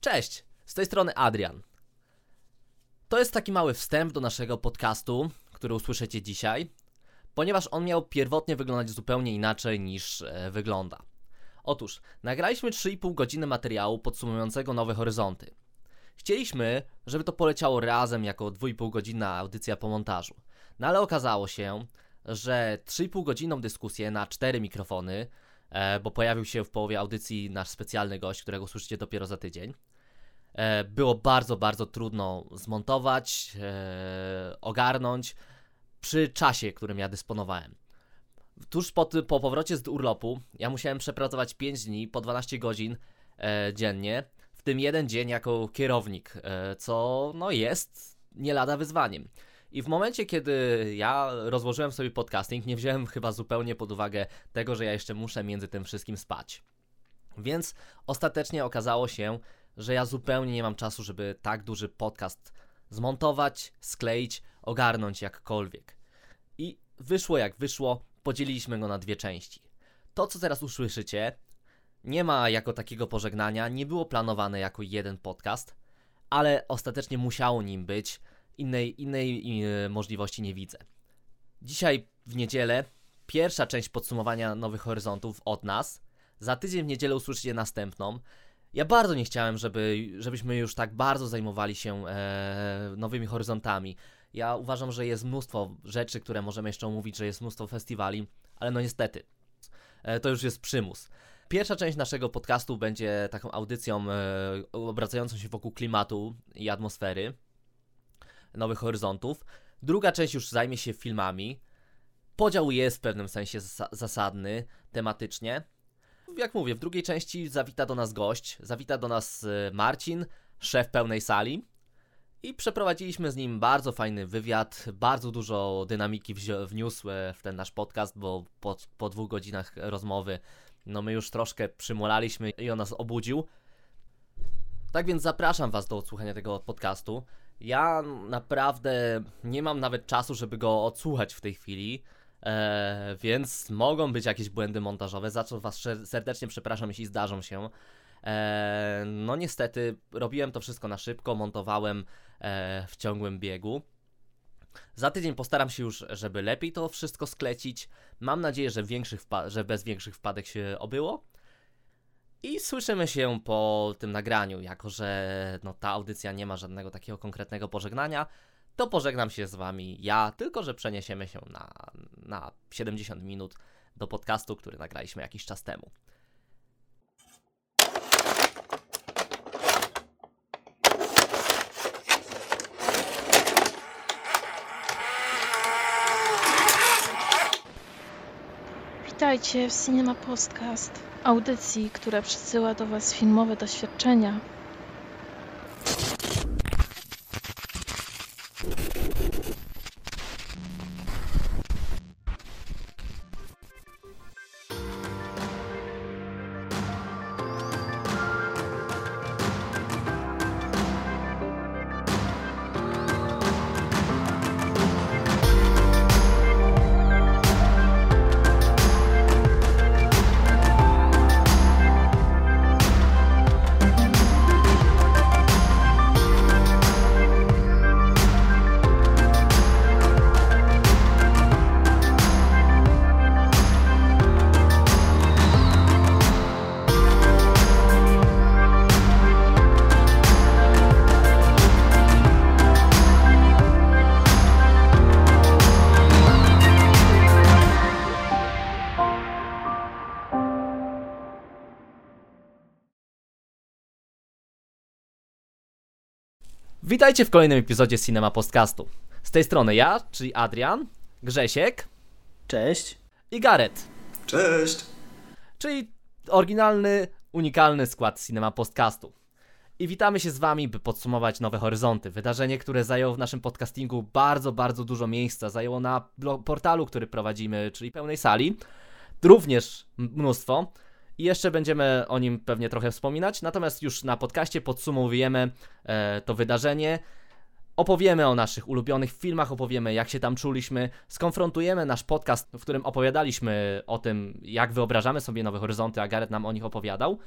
Cześć, z tej strony Adrian. To jest taki mały wstęp do naszego podcastu, który usłyszycie dzisiaj, ponieważ on miał pierwotnie wyglądać zupełnie inaczej niż e, wygląda. Otóż, nagraliśmy 3,5 godziny materiału podsumowującego Nowe Horyzonty. Chcieliśmy, żeby to poleciało razem jako 2,5 godzina audycja po montażu. No ale okazało się, że 3,5 godzinną dyskusję na 4 mikrofony, bo pojawił się w połowie audycji nasz specjalny gość, którego słyszycie dopiero za tydzień, e, było bardzo, bardzo trudno zmontować, e, ogarnąć przy czasie, którym ja dysponowałem. Tuż po, po powrocie z urlopu, ja musiałem przepracować 5 dni po 12 godzin e, dziennie, w tym jeden dzień jako kierownik, e, co no jest nie lada wyzwaniem. I w momencie, kiedy ja rozłożyłem sobie podcasting, nie wziąłem chyba zupełnie pod uwagę tego, że ja jeszcze muszę między tym wszystkim spać. Więc ostatecznie okazało się, że ja zupełnie nie mam czasu, żeby tak duży podcast zmontować, skleić, ogarnąć jakkolwiek. I wyszło jak wyszło, podzieliliśmy go na dwie części. To, co teraz usłyszycie, nie ma jako takiego pożegnania, nie było planowane jako jeden podcast, ale ostatecznie musiało nim być. Innej, innej e, możliwości nie widzę. Dzisiaj w niedzielę pierwsza część podsumowania Nowych Horyzontów od nas. Za tydzień w niedzielę usłyszycie następną. Ja bardzo nie chciałem, żeby, żebyśmy już tak bardzo zajmowali się e, nowymi horyzontami. Ja uważam, że jest mnóstwo rzeczy, które możemy jeszcze omówić, że jest mnóstwo festiwali, ale no niestety, e, to już jest przymus. Pierwsza część naszego podcastu będzie taką audycją e, obracającą się wokół klimatu i atmosfery, nowych horyzontów. Druga część już zajmie się filmami. Podział jest w pewnym sensie zas- zasadny tematycznie. Jak mówię, w drugiej części zawita do nas gość, zawita do nas e, Marcin, szef pełnej sali. I przeprowadziliśmy z nim bardzo fajny wywiad, bardzo dużo dynamiki wniósł e, w ten nasz podcast, bo po, po dwóch godzinach rozmowy, no my już troszkę przymolaliśmy i on nas obudził. Tak więc zapraszam Was do odsłuchania tego podcastu. Ja naprawdę nie mam nawet czasu, żeby go odsłuchać w tej chwili, e, więc mogą być jakieś błędy montażowe, za co Was serdecznie przepraszam, jeśli zdarzą się. E, no niestety, robiłem to wszystko na szybko, montowałem e, w ciągłym biegu. Za tydzień postaram się już, żeby lepiej to wszystko sklecić. Mam nadzieję, że, większych że bez większych wpadek się obyło. I słyszymy się po tym nagraniu, jako że no, ta audycja nie ma żadnego takiego konkretnego pożegnania, to pożegnam się z wami ja, tylko że przeniesiemy się na, na 70 minut do podcastu, który nagraliśmy jakiś czas temu. Witajcie w Cinema Podcast, audycji, która przysyła do Was filmowe doświadczenia. Witajcie w kolejnym epizodzie Cinema Podcastu. Z tej strony ja, czyli Adrian, Grzesiek Cześć. i Gareth, Cześć! czyli oryginalny, unikalny skład Cinema Podcastu. I witamy się z wami, by podsumować Nowe Horyzonty. Wydarzenie, które zajęło w naszym podcastingu bardzo, bardzo dużo miejsca. Zajęło na portalu, który prowadzimy, czyli pełnej sali. Również mnóstwo. I jeszcze będziemy o nim pewnie trochę wspominać. Natomiast już na podcaście podsumowujemy e, to wydarzenie. Opowiemy o naszych ulubionych filmach, opowiemy jak się tam czuliśmy, skonfrontujemy nasz podcast, w którym opowiadaliśmy o tym, jak wyobrażamy sobie Nowe Horyzonty, a Gareth nam o nich opowiadał,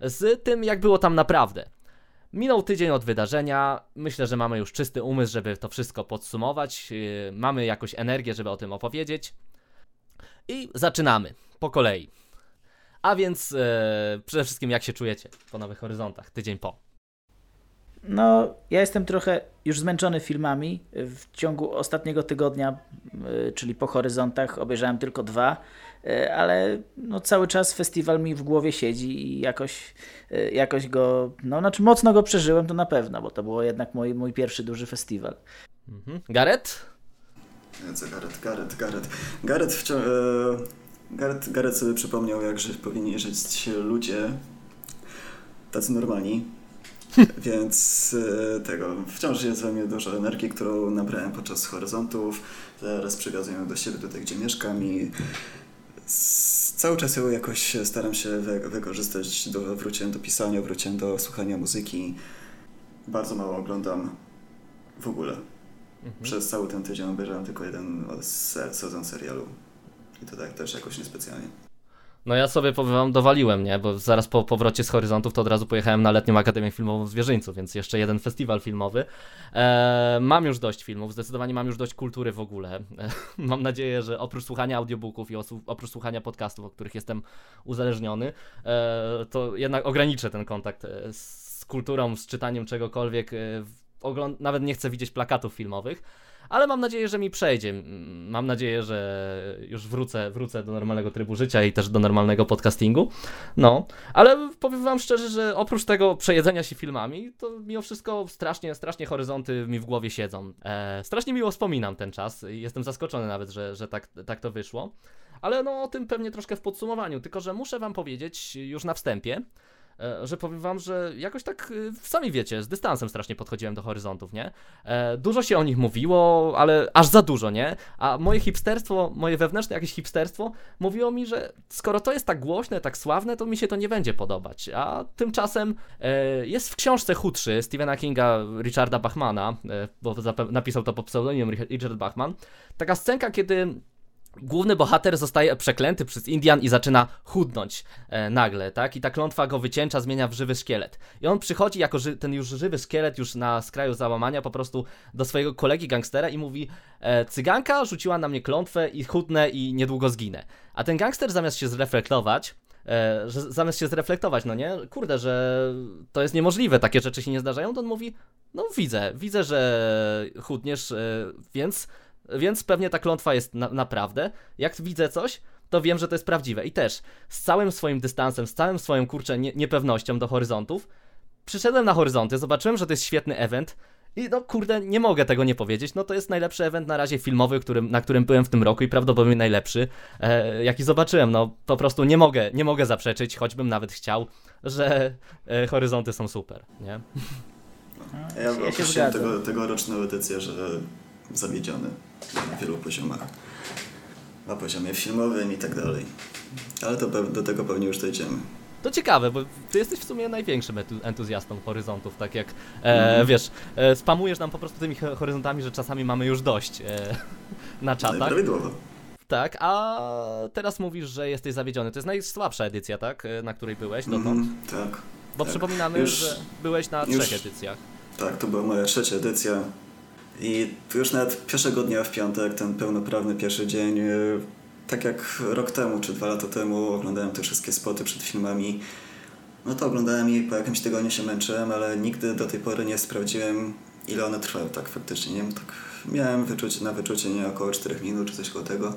z tym, jak było tam naprawdę. Minął tydzień od wydarzenia. Myślę, że mamy już czysty umysł, żeby to wszystko podsumować. Yy, mamy jakąś energię, żeby o tym opowiedzieć. I zaczynamy po kolei. A więc yy, przede wszystkim, jak się czujecie po Nowych Horyzontach, tydzień po? No, ja jestem trochę już zmęczony filmami. W ciągu ostatniego tygodnia, yy, czyli po Horyzontach, obejrzałem tylko dwa. E, ale no, cały czas festiwal mi w głowie siedzi i jakoś, e, jakoś go, no znaczy mocno go przeżyłem to na pewno, bo to było jednak mój, mój pierwszy duży festiwal. Mhm. Gareth? Co Gareth, Gareth, Gareth. Gareth, wciąż, e, Gareth, Gareth sobie przypomniał, jak że powinni żyć ludzie tacy normalni, więc e, tego, wciąż jest we mnie dużo energii, którą nabrałem podczas horyzontów. Teraz przywiązuję do siebie tutaj, gdzie mieszkam i cały czas ją jakoś staram się wy wykorzystać. Do, wróciłem do pisania, wróciłem do słuchania muzyki. Bardzo mało oglądam w ogóle. Mhm. Przez cały ten tydzień obejrzałem tylko jeden sezon serialu. I to tak też jakoś niespecjalnie. No ja sobie powiem, dowaliłem, nie? Bo zaraz po powrocie z Horyzontów to od razu pojechałem na letnią Akademię Filmową w Zwierzyńcu, więc jeszcze jeden festiwal filmowy. Eee, mam już dość filmów, zdecydowanie mam już dość kultury w ogóle. Eee, mam nadzieję, że oprócz słuchania audiobooków i oprócz słuchania podcastów, o których jestem uzależniony, eee, to jednak ograniczę ten kontakt e, z kulturą, z czytaniem czegokolwiek. E, nawet nie chcę widzieć plakatów filmowych ale mam nadzieję, że mi przejdzie. Mam nadzieję, że już wrócę, wrócę do normalnego trybu życia i też do normalnego podcastingu. No, ale powiem wam szczerze, że oprócz tego przejedzenia się filmami, to mimo wszystko strasznie, strasznie horyzonty mi w głowie siedzą. E, strasznie miło wspominam ten czas. Jestem zaskoczony nawet, że, że tak, tak to wyszło. Ale no o tym pewnie troszkę w podsumowaniu, tylko że muszę wam powiedzieć już na wstępie, że powiem wam, że jakoś tak y, sami wiecie, z dystansem strasznie podchodziłem do horyzontów, nie? E, dużo się o nich mówiło, ale aż za dużo, nie? A moje hipsterstwo, moje wewnętrzne jakieś hipsterstwo mówiło mi, że skoro to jest tak głośne, tak sławne, to mi się to nie będzie podobać. A tymczasem e, jest w książce chudszy Stephena Kinga Richarda Bachmana, bo napisał to pod pseudonimem Richard Bachman, taka scenka, kiedy Główny bohater zostaje przeklęty przez Indian i zaczyna chudnąć e, nagle, tak? I ta klątwa go wycięcza, zmienia w żywy szkielet. I on przychodzi jako ży ten już żywy szkielet, już na skraju załamania, po prostu do swojego kolegi gangstera i mówi: e, Cyganka rzuciła na mnie klątwę i chudnę i niedługo zginę. A ten gangster zamiast się zreflektować, e, że zamiast się zreflektować, no nie, kurde, że to jest niemożliwe, takie rzeczy się nie zdarzają, to on mówi: No widzę, widzę, że chudniesz, e, więc więc pewnie ta klątwa jest na, naprawdę. Jak widzę coś, to wiem, że to jest prawdziwe. I też z całym swoim dystansem, z całym swoją kurczę nie, niepewnością do horyzontów, przyszedłem na horyzonty, zobaczyłem, że to jest świetny event. I no kurde, nie mogę tego nie powiedzieć. No to jest najlepszy event na razie filmowy, którym, na którym byłem w tym roku i prawdopodobnie najlepszy, e, jaki zobaczyłem. No po prostu nie mogę, nie mogę zaprzeczyć, choćbym nawet chciał, że e, horyzonty są super, nie? Ja, ja określiłem tego, tegoroczną edycję, że zawiedziony na wielu poziomach. Na poziomie filmowym i tak dalej. Ale to do tego pewnie już dojdziemy. To ciekawe, bo ty jesteś w sumie największym entuzjastą horyzontów, tak jak, e, mm. wiesz, e, spamujesz nam po prostu tymi horyzontami, że czasami mamy już dość e, na czatach. Prawidłowo. Tak, a teraz mówisz, że jesteś zawiedziony. To jest najsłabsza edycja, tak? E, na której byłeś dotąd? Mm, tak. Bo tak. przypominamy, już, że byłeś na już, trzech edycjach. Tak, to była moja trzecia edycja. I już nawet pierwszego dnia w piątek, ten pełnoprawny pierwszy dzień, e, tak jak rok temu czy dwa lata temu oglądałem te wszystkie spoty przed filmami, no to oglądałem i po jakimś tygodniu się męczyłem, ale nigdy do tej pory nie sprawdziłem, ile one trwają tak faktycznie. Nie wiem, tak miałem wyczucie, na wyczucie nie około 4 minut czy coś koło tego.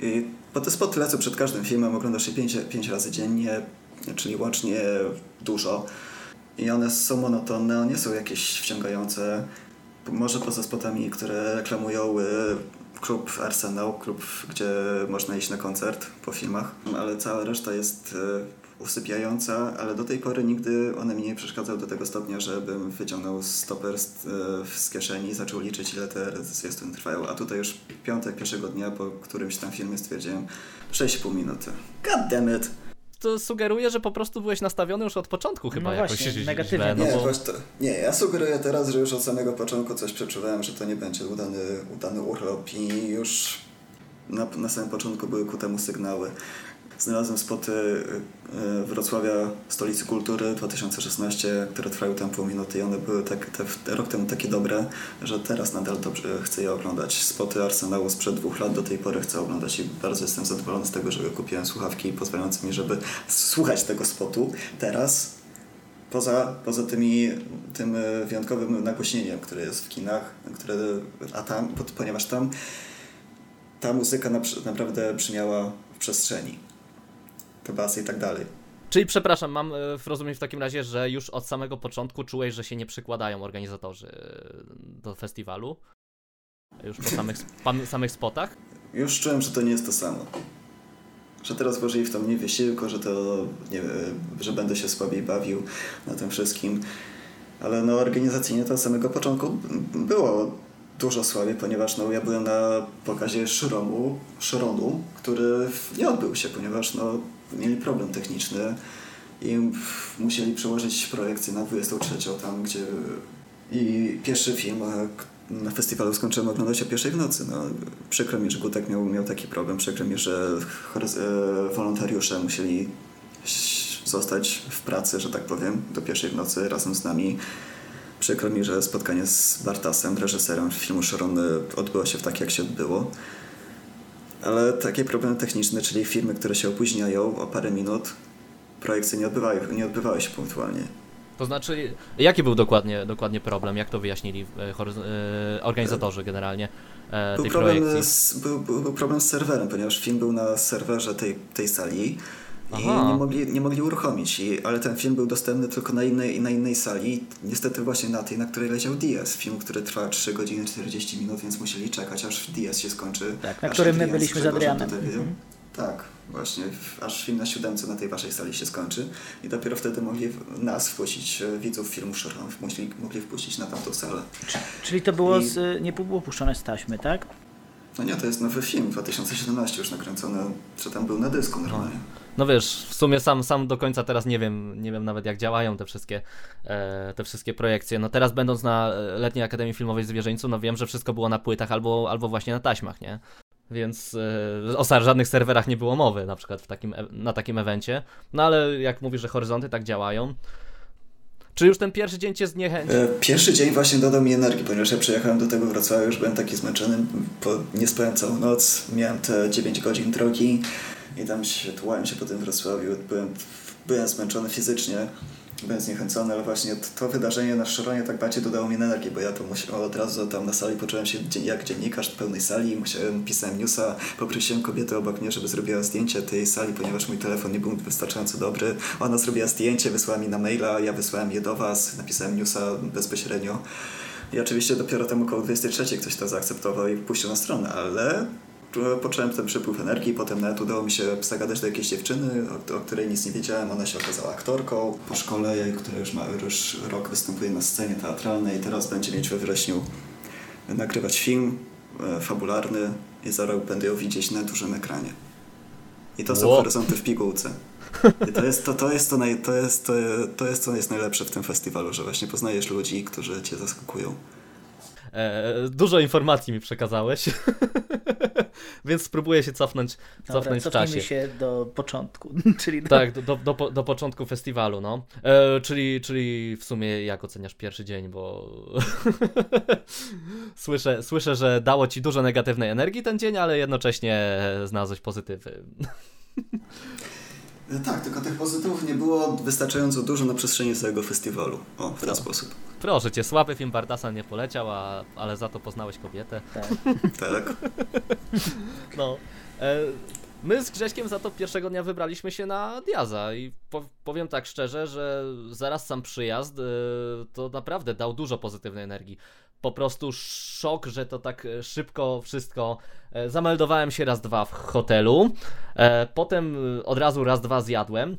I po te spoty lecą przed każdym filmem, oglądasz je 5, 5 razy dziennie, czyli łącznie dużo. I one są monotonne, nie są jakieś wciągające może poza spotami, które reklamują y, klub Arsenal, klub, gdzie można iść na koncert po filmach, ale cała reszta jest y, usypiająca, ale do tej pory nigdy one mi nie przeszkadzały do tego stopnia, żebym wyciągnął stoper z, y, z kieszeni i zaczął liczyć, ile te zwiastuny trwają. A tutaj już piątek pierwszego dnia, po którymś tam filmie stwierdziłem 6,5 minuty. God damn it! To sugeruje, że po prostu byłeś nastawiony już od początku chyba no jakoś właśnie, negatywnie. no nie, bo... to, nie, ja sugeruję teraz, że już od samego początku coś przeczuwałem, że to nie będzie udany, udany urlop i już na, na samym początku były ku temu sygnały. Znalazłem spoty e, Wrocławia, Stolicy Kultury 2016, które trwały tam pół minuty i one były tak, te, rok temu takie dobre, że teraz nadal dobrze chcę je oglądać. Spoty Arsenału sprzed dwóch lat do tej pory chcę oglądać i bardzo jestem zadowolony z tego, że kupiłem słuchawki pozwalające mi, żeby słuchać tego spotu teraz. Poza, poza tymi, tym e, wyjątkowym nagłośnieniem, które jest w kinach, które, a tam, ponieważ tam ta muzyka naprawdę brzmiała w przestrzeni te basy i tak dalej. Czyli przepraszam, mam e, rozumieć w takim razie, że już od samego początku czułeś, że się nie przykładają organizatorzy e, do festiwalu? Już po samych, samych spotach? Już czułem, że to nie jest to samo. Że teraz włożyli w to mniej wysiłku, że to nie, że będę się słabiej bawił na tym wszystkim. Ale no organizacyjnie to od samego początku było dużo słabiej, ponieważ no, ja byłem na pokazie Szromu, Szronu, który nie odbył się, ponieważ no, mieli problem techniczny i musieli przełożyć projekcję na 23 tam, gdzie i pierwszy film na festiwalu skończyłem oglądać o pierwszej w nocy. No, przykro mi, że Gutek miał, miał taki problem, przykro mi, że e, wolontariusze musieli zostać w pracy, że tak powiem, do pierwszej w nocy razem z nami. Przykro mi, że spotkanie z Bartasem, reżyserem filmu Sharon odbyło się w tak, jak się odbyło ale takie problemy techniczne, czyli firmy, które się opóźniają o parę minut, projekcje nie odbywają, nie odbywały się punktualnie. To znaczy, jaki był dokładnie, dokładnie problem? Jak to wyjaśnili e, e, organizatorzy generalnie e, był tej problem projekcji? Z, był, był, był, problem z serwerem, ponieważ film był na serwerze tej, tej sali i nie mogli, nie mogli uruchomić, I, ale ten film był dostępny tylko na innej, na innej sali, niestety właśnie na tej, na której leciał DS, film, który trwa 3 godziny 40 minut, więc musieli czekać, aż DS się skończy. Tak, na którym my byliśmy z Adrianem. Mhm. Tak, właśnie, aż film na siódemce na tej waszej sali się skończy i dopiero wtedy mogli nas wpuścić, e, widzów filmu Sherlock, mogli, mogli wpuścić na tamtą salę. Czyli to było, I... z, nie było puszczone z taśmy, tak? No nie, to jest nowy film, 2017 już nakręcony, czy tam był na dysku normalnie. No wiesz, w sumie sam, sam do końca teraz nie wiem, nie wiem nawet jak działają te wszystkie, e, te wszystkie projekcje. No teraz będąc na Letniej Akademii Filmowej Zwierzyńcu, no wiem, że wszystko było na płytach albo, albo właśnie na taśmach, nie? Więc e, o żadnych serwerach nie było mowy na przykład w takim, e, na takim evencie. No ale jak mówisz, że horyzonty tak działają, czy już ten pierwszy dzień cię zniechęcił? E, pierwszy dzień właśnie dodał mi energii, ponieważ ja przyjechałem do tego Wrocławia, już byłem taki zmęczony, po, nie spałem całą noc, miałem te 9 godzin drogi i tam się tułałem się po tym Wrocławiu, byłem, byłem zmęczony fizycznie, byłem zniechęcony, ale właśnie to wydarzenie na Szoronie tak bardziej dodało mi energii, bo ja to musiałem od razu tam na sali poczułem się jak dziennikarz w pełnej sali, musiałem, pisałem newsa, poprosiłem kobietę obok mnie, żeby zrobiła zdjęcie tej sali, ponieważ mój telefon nie był wystarczająco dobry. Ona zrobiła zdjęcie, wysłała mi na maila, ja wysłałem je do was, napisałem newsa bezpośrednio. I oczywiście dopiero tam około 23 ktoś to zaakceptował i puścił na stronę, ale poczułem ten przepływ energii, potem nawet udało mi się zagadać do jakiejś dziewczyny, o, o, której nic nie wiedziałem, ona się okazała aktorką po szkole, która już ma już rok występuje na scenie teatralnej, teraz będzie mieć we wrześniu nagrywać film e, fabularny i za rok będę ją widzieć na dużym ekranie. I to są wow. horyzonty w pigułce. I to jest to, to, jest to, naj, to, jest, to, to jest co jest najlepsze w tym festiwalu, że właśnie poznajesz ludzi, którzy cię zaskakują. E, dużo informacji mi przekazałeś, więc spróbuję się cofnąć, Dobra, cofnąć w czasie. się do początku. czyli do... Tak, do, do, do, do początku festiwalu, no. E, czyli, czyli w sumie jak oceniasz pierwszy dzień, bo słyszę, słyszę, że dało ci dużo negatywnej energii ten dzień, ale jednocześnie znalazłeś pozytywy. E, tak, tylko tych pozytywów nie było wystarczająco dużo na przestrzeni całego festiwalu. O, w ten no. sposób. Proszę cię, słaby film Bardasa nie poleciał, a, ale za to poznałeś kobietę. Tak. tak. No. E, my z Grześkiem za to pierwszego dnia wybraliśmy się na Diaza i po, powiem tak szczerze, że zaraz sam przyjazd e, to naprawdę dał dużo pozytywnej energii. Po prostu szok, że to tak szybko wszystko. E, zameldowałem się raz, dwa w hotelu, e, potem od razu raz, dwa zjadłem.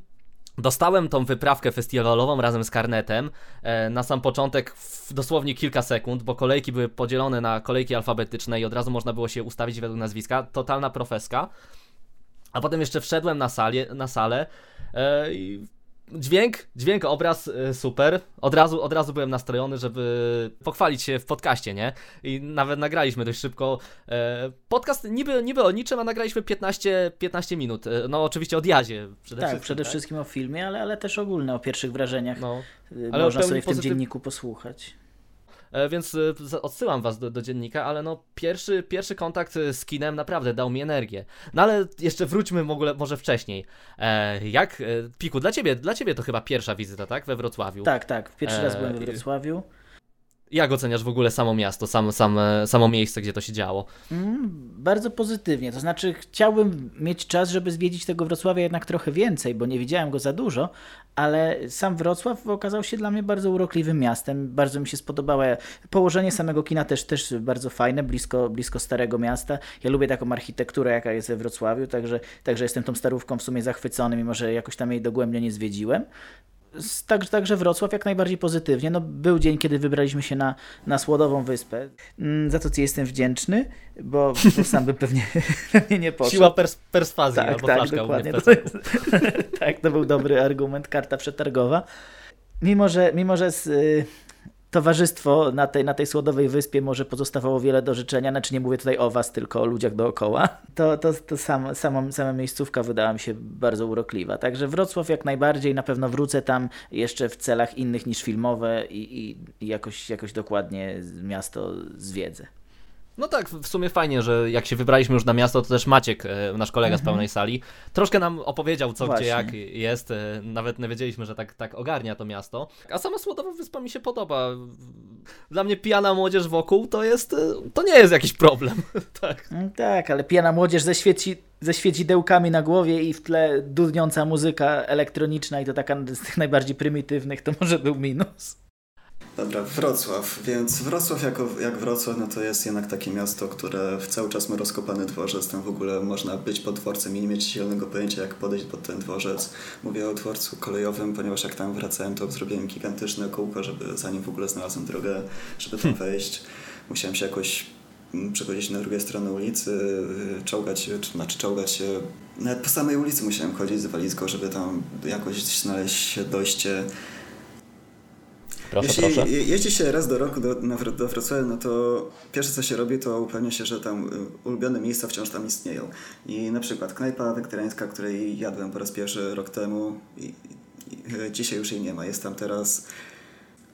Dostałem tą wyprawkę festiwalową razem z karnetem e, na sam początek w dosłownie kilka sekund, bo kolejki były podzielone na kolejki alfabetyczne i od razu można było się ustawić według nazwiska. Totalna profeska. A potem jeszcze wszedłem na, sali, na salę e, i Dźwięk, dźwięk, obraz y, super. Od razu, od razu byłem nastrojony, żeby pochwalić się w podcaście, nie? I nawet nagraliśmy dość szybko. E, podcast niby, niby o niczym, a nagraliśmy 15, 15 minut. E, no oczywiście o Jazie przede tak, wszystkim. przede tak? wszystkim o filmie, ale, ale też ogólne, o pierwszych wrażeniach. No. Y, ale Można sobie w tym pozytyw- dzienniku posłuchać. E, Więc e, odsyłam was do, do dziennika, ale no pierwszy, pierwszy kontakt e, z kinem naprawdę dał mi energię. No ale jeszcze wróćmy w ogóle może wcześniej. Jak, Piku, dla ciebie, dla ciebie to chyba pierwsza wizyta, tak? We Wrocławiu. Tak, tak. Pierwszy raz byłem we Wrocławiu. Jak oceniasz w ogóle samo miasto, sam, sam, e, samo miejsce, gdzie to się działo? Mm, bardzo pozytywnie. To znaczy, chciałbym mieć czas, żeby zwiedzić tego Wrocławia jednak trochę więcej, bo nie widziałem go za dużo, ale sam Wrocław okazał się dla mnie bardzo urokliwym miastem. Bardzo mi się spodobało położenie samego kina też, też bardzo fajne, blisko, blisko Starego Miasta. Ja lubię taką architekturę, jaka jest we Wrocławiu, także, także jestem tą starówką w sumie zachwycony, mimo że jakoś tam jej dogłębnie nie zwiedziłem. Także, także Wrocław jak najbardziej pozytywnie. No, był dzień, kiedy wybraliśmy się na, na Słodową Wyspę, mm, za to ci jestem wdzięczny, bo, bo sam bym pewnie, pewnie nie poszedł. Siła pers perswazji tak, albo tak, dokładnie. To jest, tak, to był dobry argument, karta przetargowa. Mimo, że, mimo, że z, y, towarzystwo na tej, na tej Słodowej Wyspie może pozostawało wiele do życzenia, znaczy nie mówię tutaj o was, tylko o ludziach dookoła, to, to, to sam, sama, sama miejscówka wydała mi się bardzo urokliwa. Także Wrocław jak najbardziej, na pewno wrócę tam jeszcze w celach innych niż filmowe i, i, i jakoś, jakoś dokładnie miasto zwiedzę. No tak, w sumie fajnie, że jak się wybraliśmy już na miasto, to też Maciek, e, nasz kolega z pełnej sali, troszkę nam opowiedział co, Właśnie. gdzie, jak jest. e, Nawet nie wiedzieliśmy, że tak, tak ogarnia to miasto. A sama Słodowa Wyspa mi się podoba. Dla mnie pijana młodzież wokół to jest, e, to nie jest jakiś problem. tak. Mm, Tak, ale pijana młodzież ze, świeci, ze świecidełkami na głowie i w tle dudniąca muzyka elektroniczna i to taka z tych najbardziej prymitywnych, to może był minus. Dobra, Wrocław. Więc Wrocław jako, jak Wrocław, no to jest jednak takie miasto, które w cały czas ma rozkopany dworzec. Tam w ogóle można być pod dworcem i nie mieć zielonego pojęcia, jak podejść pod ten dworzec. Mówię o dworcu kolejowym, ponieważ jak tam wracałem, to zrobiłem gigantyczne kółko, żeby zanim w ogóle znalazłem drogę, żeby tam wejść. Musiałem się jakoś mm, przechodzić na drugiej stronę ulicy, y, czołgać znaczy czołgać się. Nawet po samej ulicy musiałem chodzić z walizką, żeby tam jakoś znaleźć dojście. Proszę, Jeśli proszę. je- jeździ się raz do roku do, na, do Wrocławia, no to pierwsze co się robi, to upewnia się, że tam y, ulubione miejsca wciąż tam istnieją. I na przykład knajpa wegetariańska, której jadłem po raz pierwszy rok temu i, i y, dzisiaj już jej nie ma. Jest tam teraz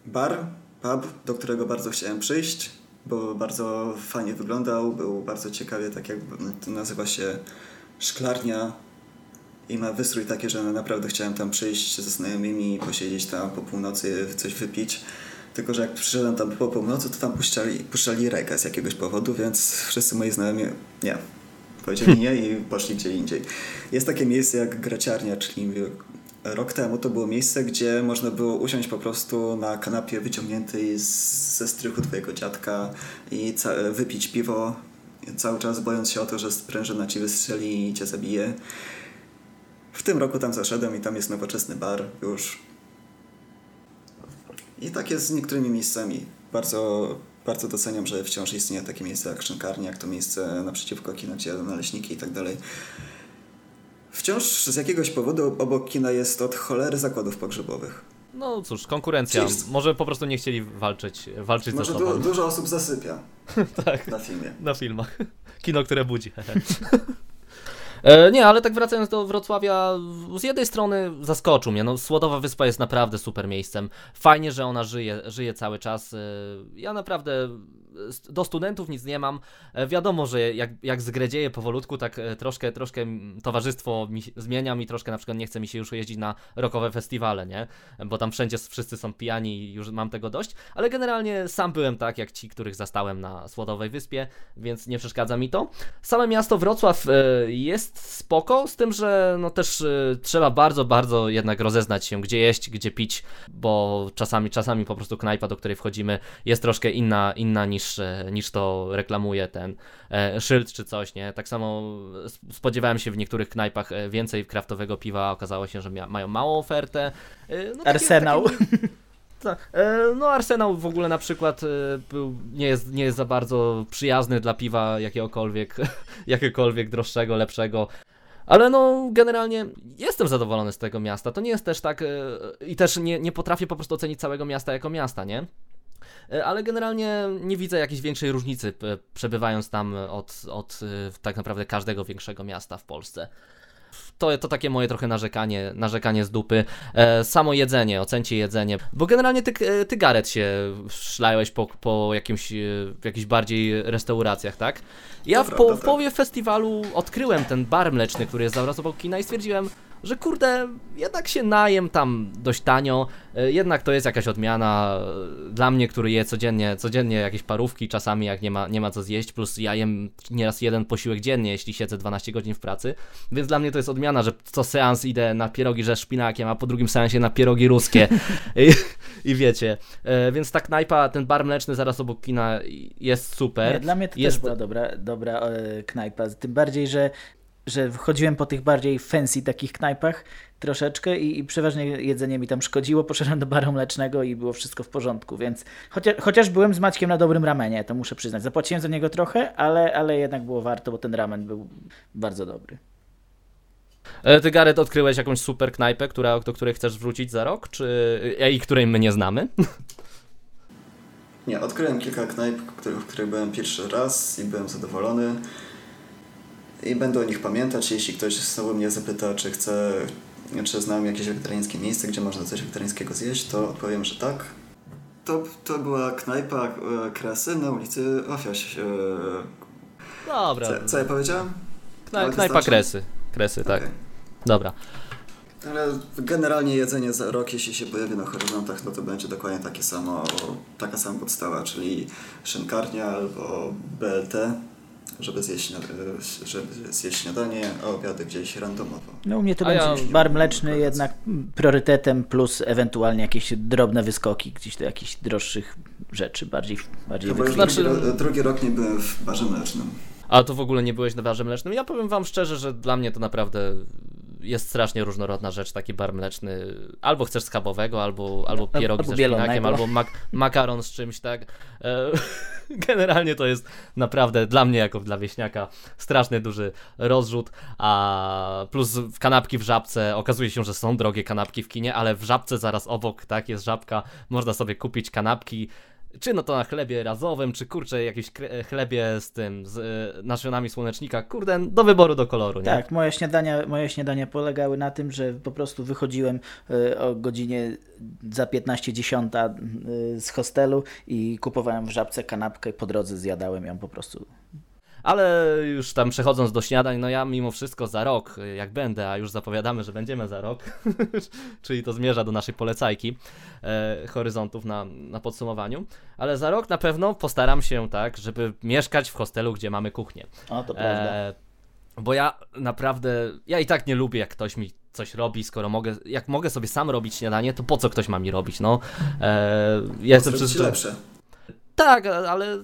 bar, pub, do którego bardzo chciałem przyjść, bo bardzo fajnie wyglądał, był bardzo ciekawie, tak jak to nazywa się szklarnia i ma wystrój taki, że naprawdę chciałem tam przyjść ze znajomymi, posiedzieć tam po północy, coś wypić. Tylko, że jak przyszedłem tam po północy, to tam puszczali, puszczali reggae z jakiegoś powodu, więc wszyscy moi znajomi nie. Powiedzieli nie i poszli gdzie indziej. Jest takie miejsce jak Graciarnia, czyli rok temu to było miejsce, gdzie można było usiąść po prostu na kanapie wyciągniętej z, ze strychu twojego dziadka i wypić piwo, cały czas bojąc się o to, że sprężyna ci wystrzeli i cię zabije. W tym roku tam zaszedłem i tam jest nowoczesny bar już. I tak jest z niektórymi miejscami. Bardzo, bardzo doceniam, że wciąż istnieje takie miejsce jak Szynkarnia, jak to miejsce naprzeciwko kina, gdzie jadą naleśniki i tak dalej. Wciąż z jakiegoś powodu obok kina jest od cholery zakładów pogrzebowych. No cóż, konkurencja. Może po prostu nie chcieli walczyć, walczyć Może ze du- sobą dużo osób zasypia tak. na filmie. na filmach. Kino, które budzi. E, Nie, ale tak wracając do Wrocławia, z jednej strony zaskoczył mnie. No, Słodowa Wyspa jest naprawdę super miejscem. Fajnie, że ona żyje, żyje cały czas. E, Ja naprawdę do studentów nic nie mam. E, Wiadomo, że jak, jak zgredzieje powolutku, tak e, troszkę, troszkę towarzystwo mi się- zmienia mi troszkę, na przykład nie chce mi się już jeździć na rokowe festiwale, nie? Bo tam wszędzie wszyscy są pijani i już mam tego dość. Ale generalnie sam byłem tak, jak ci, których zastałem na Słodowej Wyspie, więc nie przeszkadza mi to. Same miasto Wrocław e, jest spoko, z tym, że no też e, trzeba bardzo, bardzo jednak rozeznać się, gdzie jeść, gdzie pić, bo czasami, czasami po prostu knajpa, do której wchodzimy, jest troszkę inna, inna niż, e, niż to reklamuje ten e, szyld czy coś, nie? Tak samo spodziewałem się w niektórych knajpach e, więcej kraftowego piwa, okazało się, że mają małą ofertę. E, no Arsenał. takie- tak. No Arsenał w ogóle na przykład był, nie, jest, nie jest za bardzo przyjazny dla piwa jakiegokolwiek, jakiegokolwiek droższego, lepszego. Ale no, generalnie jestem zadowolony z tego miasta. To nie jest też tak. I też nie, nie potrafię po prostu ocenić całego miasta jako miasta, nie? E, Ale generalnie nie widzę jakiejś większej różnicy, p- przebywając tam od, od e, tak naprawdę każdego większego miasta w Polsce. To, to takie moje trochę narzekanie, narzekanie z dupy. E, samo jedzenie, ocencie jedzenie. Bo generalnie ty, e, ty Gareth, się szlałeś po, po jakimś, e, jakichś bardziej restauracjach, tak? Ja w, To po, w połowie festiwalu odkryłem ten bar mleczny, który jest zaraz obok kina i stwierdziłem, że kurde, jednak się najem tam dość tanio, e, jednak to jest jakaś odmiana e, dla mnie, który je codziennie, codziennie jakieś parówki, czasami jak nie ma, nie ma co zjeść, plus ja jem nieraz jeden posiłek dziennie, jeśli siedzę 12 godzin w pracy, więc dla mnie to jest odmiana, że co seans idę na pierogi ze szpinakiem, a po drugim seansie na pierogi ruskie i, i wiecie, e, więc ta knajpa, ten bar mleczny zaraz obok kina jest super. Nie, dla mnie to jest... też była dobra, dobra knajpa. Tym bardziej, że, że chodziłem po tych bardziej fancy takich knajpach troszeczkę i, i przeważnie jedzenie mi tam szkodziło. Poszedłem do baru mlecznego i było wszystko w porządku, więc chociaż, chociaż byłem z Maćkiem na dobrym ramenie, to muszę przyznać. Zapłaciłem za niego trochę, ale, ale jednak było warto, bo ten ramen był bardzo dobry. E, Ty, Gareth, odkryłeś jakąś super knajpę, która, do której chcesz wrócić za rok, czy e, i której my nie znamy? Nie, odkryłem kilka knajp, w których byłem pierwszy raz i byłem zadowolony. I będę o nich pamiętać, jeśli ktoś znowu mnie zapyta, czy chcę, czy znam jakieś wegetariańskie miejsce, gdzie można coś wegetariańskiego zjeść, to odpowiem, że tak. To, to była knajpa e, Kresy na ulicy Ofiaś. E, Dobra, co, co ja powiedziałem? Knajpa? Kresy. Kresy, tak. Okej. Dobra. Ale generalnie jedzenie za rok, jeśli się pojawi na horyzontach, no to będzie dokładnie takie samo, taka sama podstawa, czyli szynkarnia albo BLT, żeby zjeść, śniad- żeby zjeść śniadanie, a obiady gdzieś randomowo. No u mnie to A będzie ja- bar mleczny jednak priorytetem plus ewentualnie jakieś drobne wyskoki gdzieś do jakichś droższych rzeczy, bardziej, bardziej wykwintne. Znaczy- drugi, drugi rok nie byłem w barze mlecznym. A to w ogóle nie byłeś na barze mlecznym? Ja powiem wam szczerze, że dla mnie to naprawdę jest strasznie różnorodna rzecz, taki bar mleczny. Albo chcesz schabowego, albo, albo pierogi albo ze szpinakiem, albo mak makaron z czymś, tak? E, generalnie to jest naprawdę dla mnie, jako dla wieśniaka, straszny duży rozrzut, a plus w kanapki w żabce, okazuje się, że są drogie kanapki w kinie, ale w żabce zaraz obok, tak, jest żabka, można sobie kupić kanapki, czy no to na chlebie razowym, czy kurczę, jakieś kre- chlebie z tym, z y, nasionami słonecznika, kurde, do wyboru, do koloru, nie? Tak, moje śniadania, moje śniadania polegały na tym, że po prostu wychodziłem y, o godzinie za 15.10 y, z hostelu i kupowałem w żabce kanapkę i po drodze zjadałem ją po prostu. Ale już tam przechodząc do śniadań, no ja mimo wszystko za rok, jak będę, a już zapowiadamy, że będziemy za rok, czyli to zmierza do naszej polecajki e, horyzontów na, na podsumowaniu, ale za rok na pewno postaram się tak, żeby mieszkać w hostelu, gdzie mamy kuchnię. O, to prawda. E, bo ja naprawdę, ja i tak nie lubię, jak ktoś mi coś robi, skoro mogę, jak mogę sobie sam robić śniadanie, to po co ktoś ma mi robić, no. E, ja jestem Zrobić przez lepsze. tak, ale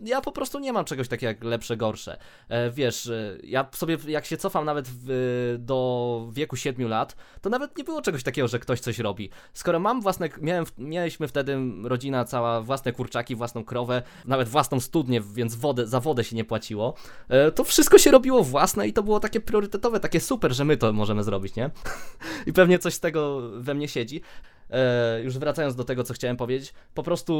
ja po prostu nie mam czegoś takiego jak lepsze, gorsze. E, wiesz, e, ja sobie, jak się cofam nawet w, do wieku 7 lat, to nawet nie było czegoś takiego, że ktoś coś robi. Skoro mam własne, miałem, mieliśmy wtedy rodzina cała własne kurczaki, własną krowę, nawet własną studnię, więc wodę, za wodę się nie płaciło, e, to wszystko się robiło własne i to było takie priorytetowe, takie super, że my to możemy zrobić, nie? I pewnie coś z tego we mnie siedzi. E, już wracając do tego, co chciałem powiedzieć, po prostu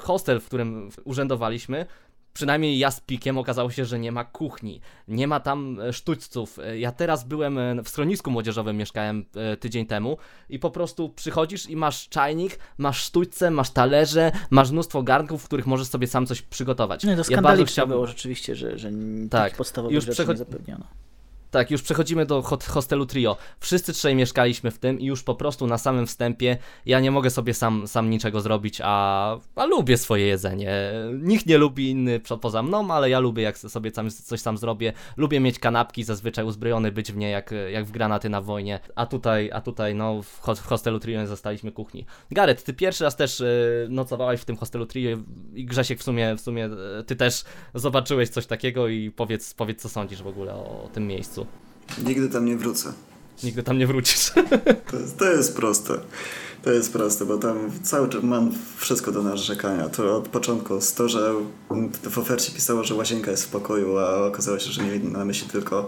hostel, w którym urzędowaliśmy, przynajmniej ja z pikiem okazało się, że nie ma kuchni, nie ma tam e, sztućców. E, Ja teraz byłem e, w schronisku młodzieżowym, mieszkałem tydzień temu i po prostu przychodzisz i masz czajnik, masz sztućce, masz talerze, masz mnóstwo garnków, w których możesz sobie sam coś przygotować. No to Ja bardzo skandaliczne chciałbym- było rzeczywiście, że, że Tak, podstawowych już rzeczy nie zapewniono. Tak, już przechodzimy do hostelu Trio. Wszyscy trzej mieszkaliśmy w tym i już po prostu na samym wstępie ja nie mogę sobie sam, sam niczego zrobić, a, a lubię swoje jedzenie. Nikt nie lubi inny po- poza mną, ale ja lubię jak sobie sam, coś sam zrobię. Lubię mieć kanapki, zazwyczaj uzbrojony być w nie jak, jak w granaty na wojnie. A tutaj, a tutaj no w, ho- w hostelu Trio nie zostaliśmy kuchni. Gareth, ty pierwszy raz też y, nocowałeś w tym hostelu Trio i Grzesiek w sumie, w sumie y, ty też zobaczyłeś coś takiego i powiedz, powiedz co sądzisz w ogóle o tym miejscu. Nigdy tam nie wrócę. Nigdy tam nie wrócisz. To jest, to jest proste. To jest proste, bo tam cały czas mam wszystko do narzekania. To od początku z to, że w ofercie pisało, że łazienka jest w pokoju, a okazało się, że mieli na myśli tylko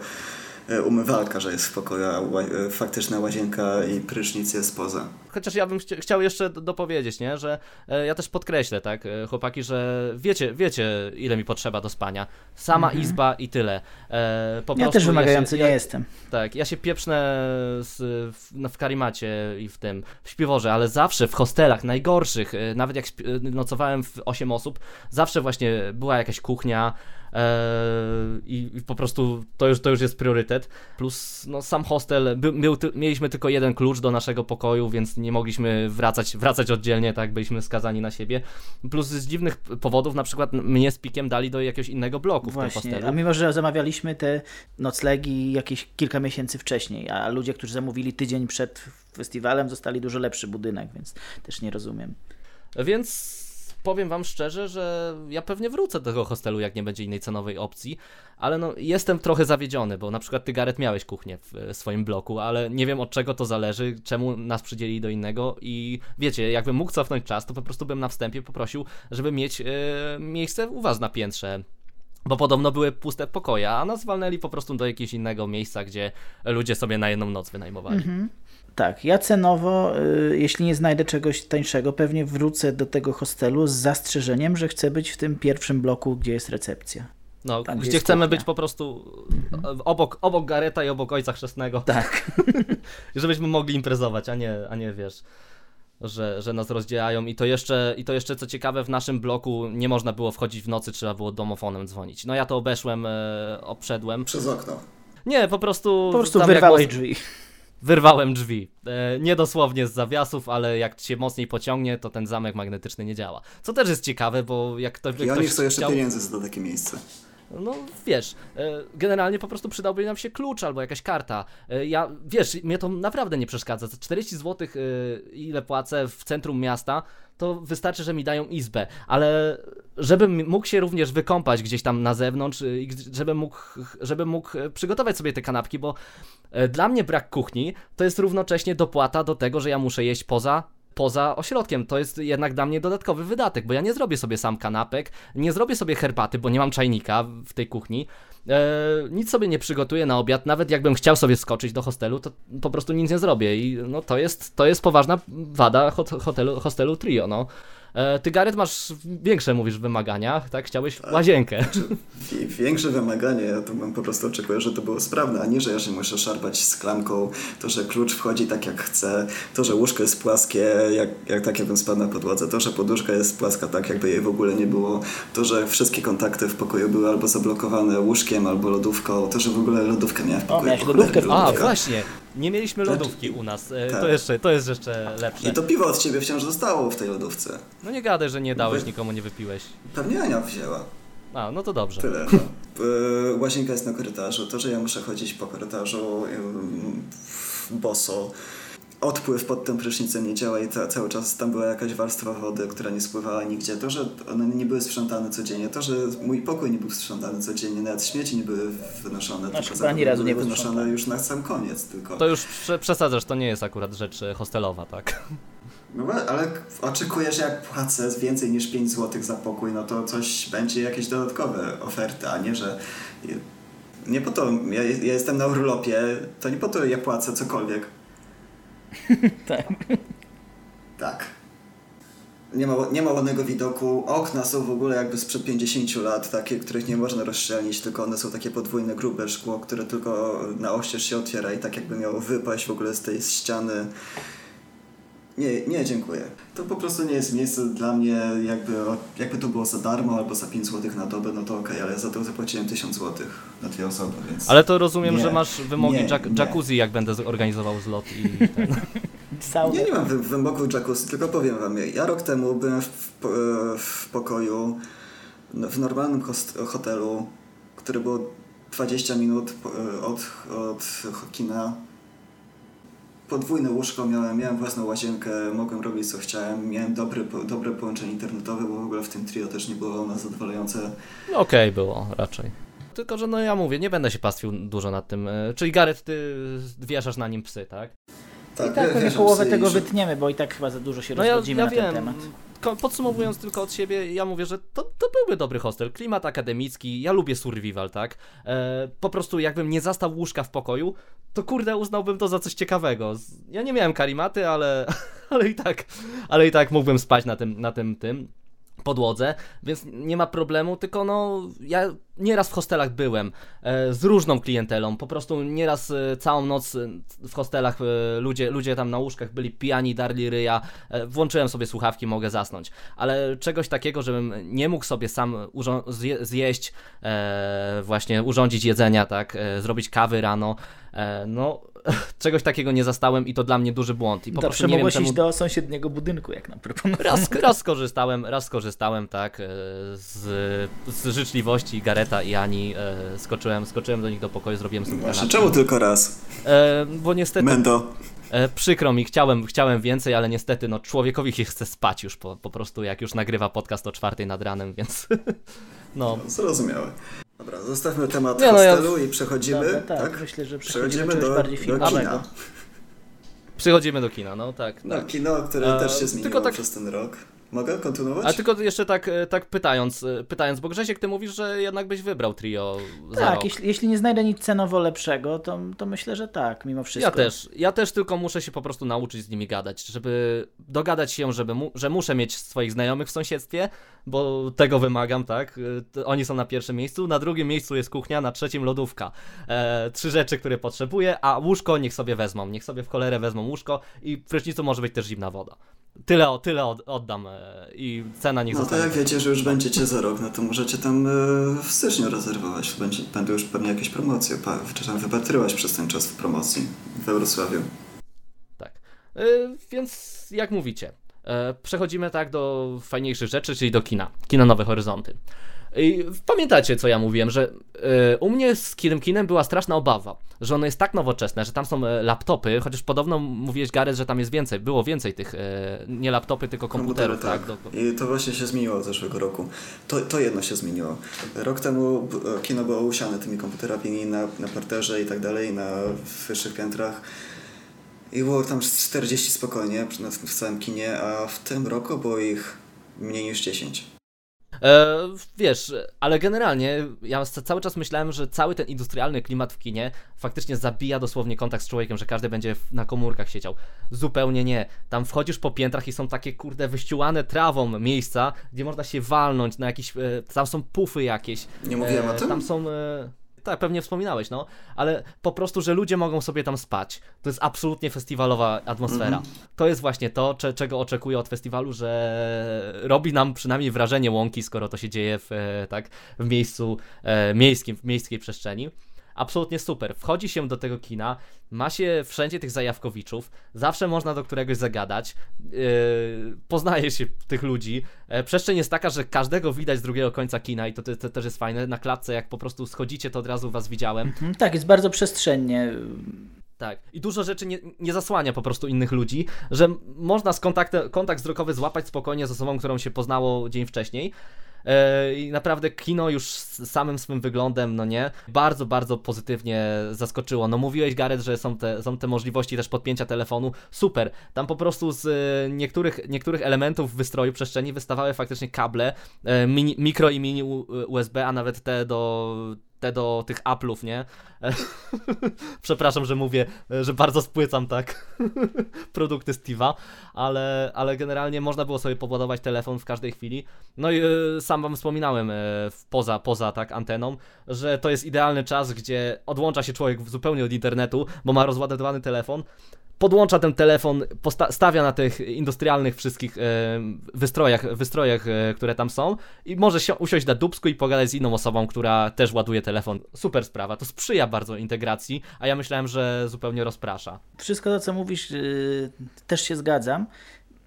umywalka, że jest w pokoju, a e, faktyczna łazienka i prysznic jest poza. Chociaż ja bym chci chciał jeszcze dopowiedzieć, nie? że e, ja też podkreślę, tak, e, chłopaki, że wiecie, wiecie, ile mi potrzeba do spania. Sama Mhm. izba i tyle. E, po Ja też wymagający się, nie jestem. Tak, ja się pieprznę z, w, no, w karimacie i w tym, w śpiworze, ale zawsze w hostelach najgorszych, e, nawet jak e, nocowałem w 8 osób, zawsze właśnie była jakaś kuchnia e, i, i po prostu to już, to już jest priorytet. Plus no, sam hostel, by, był, mieliśmy tylko jeden klucz do naszego pokoju, więc nie mogliśmy wracać, wracać oddzielnie, tak, byliśmy skazani na siebie. Plus z dziwnych powodów, na przykład mnie z Pikiem dali do jakiegoś innego bloku w tym Właśnie, hostelu. a mimo, że zamawialiśmy te noclegi jakieś kilka miesięcy wcześniej, a ludzie, którzy zamówili tydzień przed festiwalem, zostali dużo lepszy budynek, więc też nie rozumiem. Więc powiem wam szczerze, że ja pewnie wrócę do tego hostelu, jak nie będzie innej cenowej opcji, ale no jestem trochę zawiedziony, bo na przykład ty Gareth miałeś kuchnię w swoim bloku, ale nie wiem od czego to zależy, czemu nas przydzielili do innego i wiecie, jakbym mógł cofnąć czas, to po prostu bym na wstępie poprosił, żeby mieć e, miejsce u was na piętrze. Bo podobno były puste pokoje, a nas walnęli po prostu do jakiegoś innego miejsca, gdzie ludzie sobie na jedną noc wynajmowali. Tak, ja cenowo, y, jeśli nie znajdę czegoś tańszego, pewnie wrócę do tego hostelu z zastrzeżeniem, że chcę być w tym pierwszym bloku, gdzie jest recepcja. No, Tam, gdzie gdzie chcemy kuchnia. być po prostu e, obok, obok Gareta i obok Ojca Chrzestnego. Tak. żebyśmy mogli imprezować, a nie, a nie wiesz, że, że nas rozdzielają. I to, jeszcze, I to jeszcze, co ciekawe, w naszym bloku nie można było wchodzić w nocy, trzeba było domofonem dzwonić. No ja to obeszłem, e, obszedłem. Przez okno. Nie, po prostu... Po prostu wyrwałeś drzwi. Wyrwałem drzwi. E, nie dosłownie z zawiasów, ale jak się mocniej pociągnie, to ten zamek magnetyczny nie działa. Co też jest ciekawe, bo jak ktoś, I oni chcą jeszcze chciał... pieniędzy za takie miejsce. No wiesz, e, generalnie po prostu przydałby nam się klucz albo jakaś karta. E, Ja, wiesz, mnie to naprawdę nie przeszkadza. Za 40 zł, ile płacę w centrum miasta, to wystarczy, że mi dają izbę, ale żebym mógł się również wykąpać gdzieś tam na zewnątrz i żebym mógł, żebym mógł e, przygotować sobie te kanapki, bo e, dla mnie brak kuchni to jest równocześnie dopłata do tego, że ja muszę jeść poza poza ośrodkiem. To jest jednak dla mnie dodatkowy wydatek, bo ja nie zrobię sobie sam kanapek, nie zrobię sobie herbaty, bo nie mam czajnika w tej kuchni. E, nic sobie nie przygotuję na obiad, nawet jakbym chciał sobie skoczyć do hostelu, to po prostu nic nie zrobię i no to jest, to jest poważna wada hot, hotelu, hostelu Trio, no. E, ty Gareth masz większe, mówisz, wymagania, tak? Chciałeś łazienkę. I większe wymaganie, ja to bym po prostu oczekuję, że to było sprawne, a nie, że ja się muszę szarpać z klamką, to, że klucz wchodzi tak jak chce, to, że łóżko jest płaskie, jak, jak tak jakbym spadł na podłodze, to, że poduszka jest płaska tak, jakby jej w ogóle nie było, to, że wszystkie kontakty w pokoju były albo zablokowane łóżkiem, albo lodówką, to, że w ogóle lodówkę miałem w pokoju. miałeś po lodówkę w A, lodówka. właśnie, nie mieliśmy lodówki u nas, e, to, Tak. jeszcze, to jest jeszcze lepsze. I to piwo od ciebie wciąż zostało w tej lodówce. No nie gadaj, że nie dałeś, Wy- nikomu nie wypiłeś. Pewnie Ania wzięła. A, no to dobrze. Tyle. Y, Łazienka jest na korytarzu. To, że ja muszę chodzić po korytarzu boso. Odpływ pod tym prysznicem nie działa i ta, cały czas tam była jakaś warstwa wody, która nie spływała nigdzie. To, że one nie były sprzątane codziennie, to, że mój pokój nie był sprzątany codziennie, nawet śmieci nie były wynoszone, Znaczy, tylko ani razu nie były był wynoszone sprzątany. już na sam koniec tylko. To już prze- przesadzasz, to nie jest akurat rzecz e, hostelowa, tak? No ale- oczekujesz, że jak płacę z więcej niż 5 zł za pokój, no to coś będzie jakieś dodatkowe oferty, a nie, że nie po to, ja, ja jestem na urlopie, to nie po to ja płacę cokolwiek. Tak. Tak. Nie ma, nie ma ładnego widoku. Okna są w ogóle jakby sprzed 50 lat, takie, których nie można rozszczelnić, tylko one są takie podwójne, grube szkło, które tylko na oścież się otwiera i tak jakby miało wypaść w ogóle z tej ściany. Nie, nie, dziękuję. To po prostu nie jest miejsce dla mnie, jakby, jakby to było za darmo albo za 5 zł na dobę, no to okej, ale za to zapłaciłem 1000 zł na dwie osoby, więc... Ale to rozumiem, Nie, że masz wymogi nie, jac- nie. jacuzzi, jak będę z- organizował zlot i ten. Sauna. Nie, nie mam wy- wymogu jacuzzi, tylko powiem wam, ja rok temu byłem w, w pokoju no, w normalnym host, hotelu, który był 20 minut od, od kina. Podwójne łóżko miałem, miałem własną łazienkę, mogłem robić co chciałem, miałem dobry, po- dobre połączenie internetowe, bo w ogóle w tym trio też nie było ono zadowalające. No Okej było raczej. Tylko, że no ja mówię, nie będę się pastwił dużo nad tym. e, Czyli Gareth, ty wieszasz na nim psy, tak? I tak pewnie połowę tego że- wytniemy, bo i tak chyba za dużo się No ja, rozchodzimy ja na ten wiem. temat. podsumowując tylko od siebie, ja mówię, że to, to byłby dobry hostel. Klimat akademicki, ja lubię survival, tak? E, po prostu jakbym nie zastał łóżka w pokoju, to kurde uznałbym to za coś ciekawego. Ja nie miałem karimaty, ale, ale i tak, ale i tak mógłbym spać na tym, na tym, tym podłodze, więc nie ma problemu, tylko no ja nieraz w hostelach byłem e, z różną klientelą, po prostu nieraz e, całą noc e, w hostelach e, ludzie, ludzie tam na łóżkach byli pijani, darli ryja, e, włączyłem sobie słuchawki, mogę zasnąć, ale czegoś takiego, żebym nie mógł sobie sam zje zjeść, e, właśnie urządzić jedzenia, tak, zrobić kawy rano, no czegoś takiego nie zastałem i to dla mnie duży błąd. I po Dobrze, nie mogłeś wiem, czemu... iść do sąsiedniego budynku, jak nam proponowałeś. Raz, raz skorzystałem, raz skorzystałem, tak, z, z życzliwości Gareta i Ani, e, skoczyłem, skoczyłem do nich do pokoju, zrobiłem sobie Właśnie, czemu tylko raz? E, bo niestety... Mendo. E, przykro mi, chciałem, chciałem więcej, ale niestety no, człowiekowi się chce spać już po, po prostu, jak już nagrywa podcast o czwartej nad ranem, więc no. no zrozumiałe. Dobra, zostawmy temat nie, hostelu no ja... i przechodzimy. Dobra, tak, tak, myślę, że przechodzimy, przechodzimy do, bardziej do kina. Przechodzimy do kina, no tak. No, tak. kino, które też się zmieniło tak... przez ten rok. Mogę kontynuować? A tylko jeszcze tak, e, tak pytając, e, pytając, bo Grzesiek, ty mówisz, że jednak byś wybrał trio za Tak, jeśli, jeśli, nie znajdę nic cenowo lepszego, to, to myślę, że tak, mimo wszystko. Ja też, ja też tylko muszę się po prostu nauczyć z nimi gadać, żeby dogadać się, żeby mu, że muszę mieć swoich znajomych w sąsiedztwie, bo tego wymagam, tak? E, oni są na pierwszym miejscu, na drugim miejscu jest kuchnia, na trzecim lodówka. E, trzy rzeczy, które potrzebuję, a łóżko niech sobie wezmą, niech sobie w cholerę wezmą łóżko i w prysznicu może być też zimna woda. Tyle, tyle od, oddam e, i cena niech No zostanie. to jak wiecie, że już będziecie za rok, no to możecie tam e, w styczniu rezerwować. Będzie, będą już pewnie jakieś promocje, czy tam wypatrywać przez ten czas w promocji w Wrocławiu. Tak. E, więc jak mówicie, przechodzimy tak do fajniejszych rzeczy, czyli do kina. Kina Nowe Horyzonty. I pamiętacie, co ja mówiłem, że y, u mnie z Kirym Kinem była straszna obawa, że ono jest tak nowoczesne, że tam są e, laptopy, chociaż podobno mówiłeś, Gareth, że tam jest więcej, było więcej tych, y, nie laptopy, tylko komputerów. Komputery, tak. tak. I to właśnie się zmieniło od zeszłego roku. To, to jedno się zmieniło. Rok temu kino było usiane tymi komputerami na, na parterze i tak dalej, na wyższych piętrach. I było tam 40 spokojnie w całym kinie, a w tym roku było ich mniej niż 10. E, wiesz, ale generalnie ja cały czas myślałem, że cały ten industrialny klimat w kinie faktycznie zabija dosłownie kontakt z człowiekiem, że każdy będzie na komórkach siedział. Zupełnie nie. Tam wchodzisz po piętrach i są takie kurde wyściółane trawą miejsca, gdzie można się walnąć na jakieś. E, tam są pufy jakieś. Nie mówiłem e, o tym? Tam są. E, tak, pewnie wspominałeś, no, ale po prostu, że ludzie mogą sobie tam spać. To jest absolutnie festiwalowa atmosfera. Mm -hmm. To jest właśnie to, cze czego oczekuję od festiwalu, że robi nam przynajmniej wrażenie łąki, skoro to się dzieje w, e, tak, w miejscu e, miejskim, w miejskiej przestrzeni absolutnie super. Wchodzi się do tego kina, ma się wszędzie tych zajawkowiczów, zawsze można do któregoś zagadać, yy, poznaje się tych ludzi. E, przestrzeń jest taka, że każdego widać z drugiego końca kina i to, to, to, też jest fajne. Na klatce, jak po prostu schodzicie, to od razu was widziałem. Mhm, tak, jest bardzo przestrzennie. Tak. I dużo rzeczy nie, nie, zasłania po prostu innych ludzi, że można z kontaktem, kontakt wzrokowy złapać spokojnie z osobą, którą się poznało dzień wcześniej. E, I naprawdę kino już samym swym wyglądem, no nie, bardzo, bardzo pozytywnie zaskoczyło. No mówiłeś, Gareth, że są te, są te możliwości też podpięcia telefonu. Super. Tam po prostu z e, niektórych, niektórych elementów wystroju przestrzeni wystawały faktycznie kable e, mini, mikro i mini USB, a nawet te do te do tych Apple'ów, nie? Przepraszam, że mówię, że bardzo spłycam tak produkty Steve'a, ale, ale generalnie można było sobie podładować telefon w każdej chwili. No i y, sam wam wspominałem y, poza, poza tak anteną, że to jest idealny czas, gdzie odłącza się człowiek zupełnie od internetu, bo ma rozładowany telefon podłącza ten telefon, stawia na tych industrialnych wszystkich e, wystrojach, wystrojach e, które tam są i może się usiąść na dubsku i pogadać z inną osobą, która też ładuje telefon. Super sprawa, to sprzyja bardzo integracji, a ja myślałem, że zupełnie rozprasza. Wszystko to, co mówisz, yy, też się zgadzam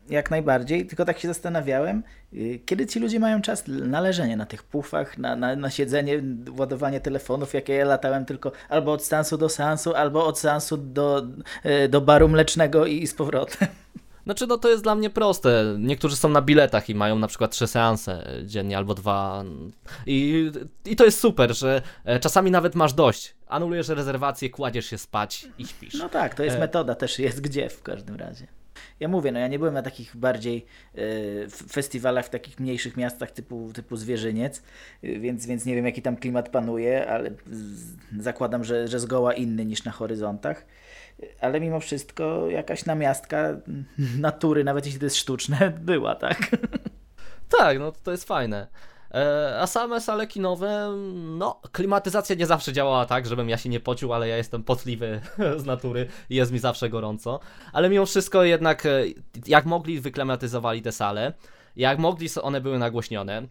jak najbardziej, tylko tak się zastanawiałem, y, kiedy ci ludzie mają czas na leżenie na tych pufach, na, na, na siedzenie, ładowanie telefonów, jakie ja latałem tylko albo od seansu do seansu, albo od seansu do, y, do baru mlecznego i z powrotem. Znaczy, no to jest dla mnie proste. Niektórzy są na biletach i mają na przykład trzy seanse dziennie albo dwa. I, I to jest super, że e, czasami nawet masz dość. Anulujesz rezerwację, kładziesz się spać i śpisz. No tak, to jest e... metoda, też jest gdzie w każdym razie. Ja mówię, no ja nie byłem na takich bardziej y, festiwalach w takich mniejszych miastach typu, typu Zwierzyniec, y, więc, więc nie wiem jaki tam klimat panuje, ale z, zakładam, że, że zgoła inny niż na horyzontach. Ale mimo wszystko jakaś namiastka natury, nawet jeśli to jest sztuczne, była, tak? Tak, no to jest fajne. E, a same sale kinowe, no, klimatyzacja nie zawsze działała tak, żebym ja się nie pocił, ale ja jestem potliwy z natury i jest mi zawsze gorąco. Ale mimo wszystko jednak, e, jak mogli, wyklimatyzowali te sale. Jak mogli, one były nagłośnione.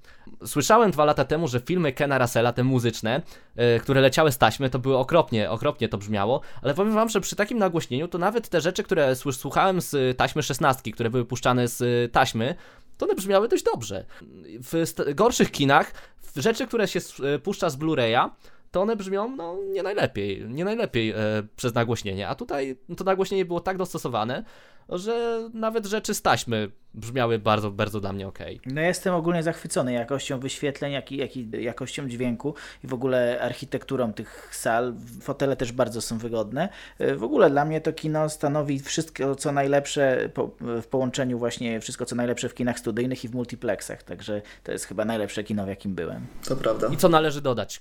Słyszałem dwa lata temu, że filmy Kena Russella, te muzyczne, yy, które leciały z taśmy, to były okropnie, okropnie to brzmiało, ale powiem wam, że przy takim nagłośnieniu, to nawet te rzeczy, które słuchałem z taśmy 16, które były puszczane z taśmy, to one brzmiały dość dobrze. W gorszych kinach, w rzeczy, które się e, puszcza z Blu-raya, to one brzmią no, nie najlepiej, nie najlepiej e, przez nagłośnienie. A tutaj to nagłośnienie było tak dostosowane, że nawet rzeczy z taśmy brzmiały bardzo, bardzo dla mnie ok. No ja jestem ogólnie zachwycony jakością wyświetleń, jak i, jak i jakością dźwięku i w ogóle architekturą tych sal. Fotele też bardzo są wygodne. W ogóle dla mnie to kino stanowi wszystko, co najlepsze po, w połączeniu właśnie wszystko, co najlepsze w kinach studyjnych i w multiplexach. Także to jest chyba najlepsze kino, w jakim byłem. To prawda. I co należy dodać?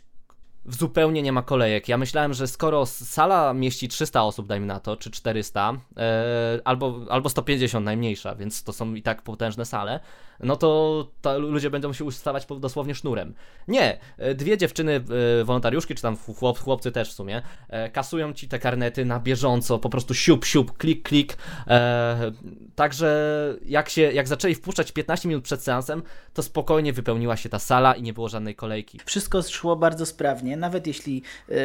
Zupełnie nie ma kolejek. Ja myślałem, że skoro sala mieści 300 osób, dajmy na to, czy 400, e, albo, albo 150 najmniejsza, więc to są i tak potężne sale, no to, to ludzie będą się ustawać dosłownie sznurem. Nie, e, dwie dziewczyny, e, wolontariuszki, czy tam chłop, chłopcy też w sumie, kasują ci te karnety na bieżąco, po prostu siup, siup, klik, klik. Także jak się, jak zaczęli wpuszczać 15 minut przed seansem, to spokojnie wypełniła się ta sala i nie było żadnej kolejki. Wszystko szło bardzo sprawnie, nawet jeśli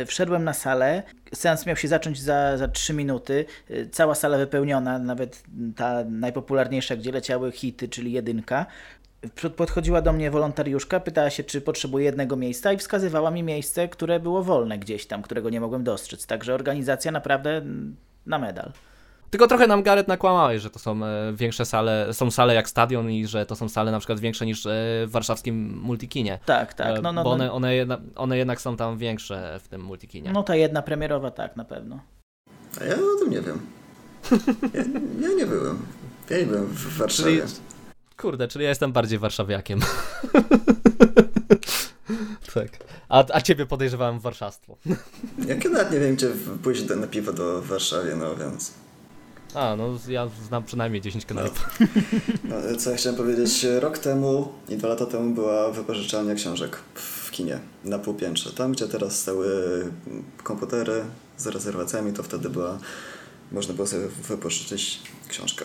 wszedłem na salę, seans miał się zacząć za, za 3 minuty, cała sala wypełniona, nawet ta najpopularniejsza, gdzie leciały hity, czyli jedynka, Podchodziła do mnie wolontariuszka, pytała się, czy potrzebuję jednego miejsca i wskazywała mi miejsce, które było wolne gdzieś tam, którego nie mogłem dostrzec. Także organizacja naprawdę na medal. Tylko trochę nam Gareth nakłamałeś, że to są e, większe sale, są sale jak stadion i że to są sale na przykład większe niż e, w warszawskim multikinie. Tak, tak. E, no, no, bo no. one, one, jedna, one jednak są tam większe w tym multikinie. No ta jedna premierowa tak, na pewno. A ja o tym nie wiem. Ja, ja nie byłem. Ja nie byłem w Warszawie. Czyli, Kurde, czyli ja jestem bardziej warszawiakiem. tak. A, a ciebie podejrzewałem warszawstwo. Ja nawet nie wiem, gdzie pójść na piwo do Warszawy, no więc... A, no ja znam przynajmniej 10 kanałów. No. no, co ja chciałem powiedzieć, rok temu i dwa lata temu była wypożyczalnia książek w kinie na półpiętrze. Tam, gdzie teraz stały komputery z rezerwacjami, to wtedy była można było sobie wypożyczyć książkę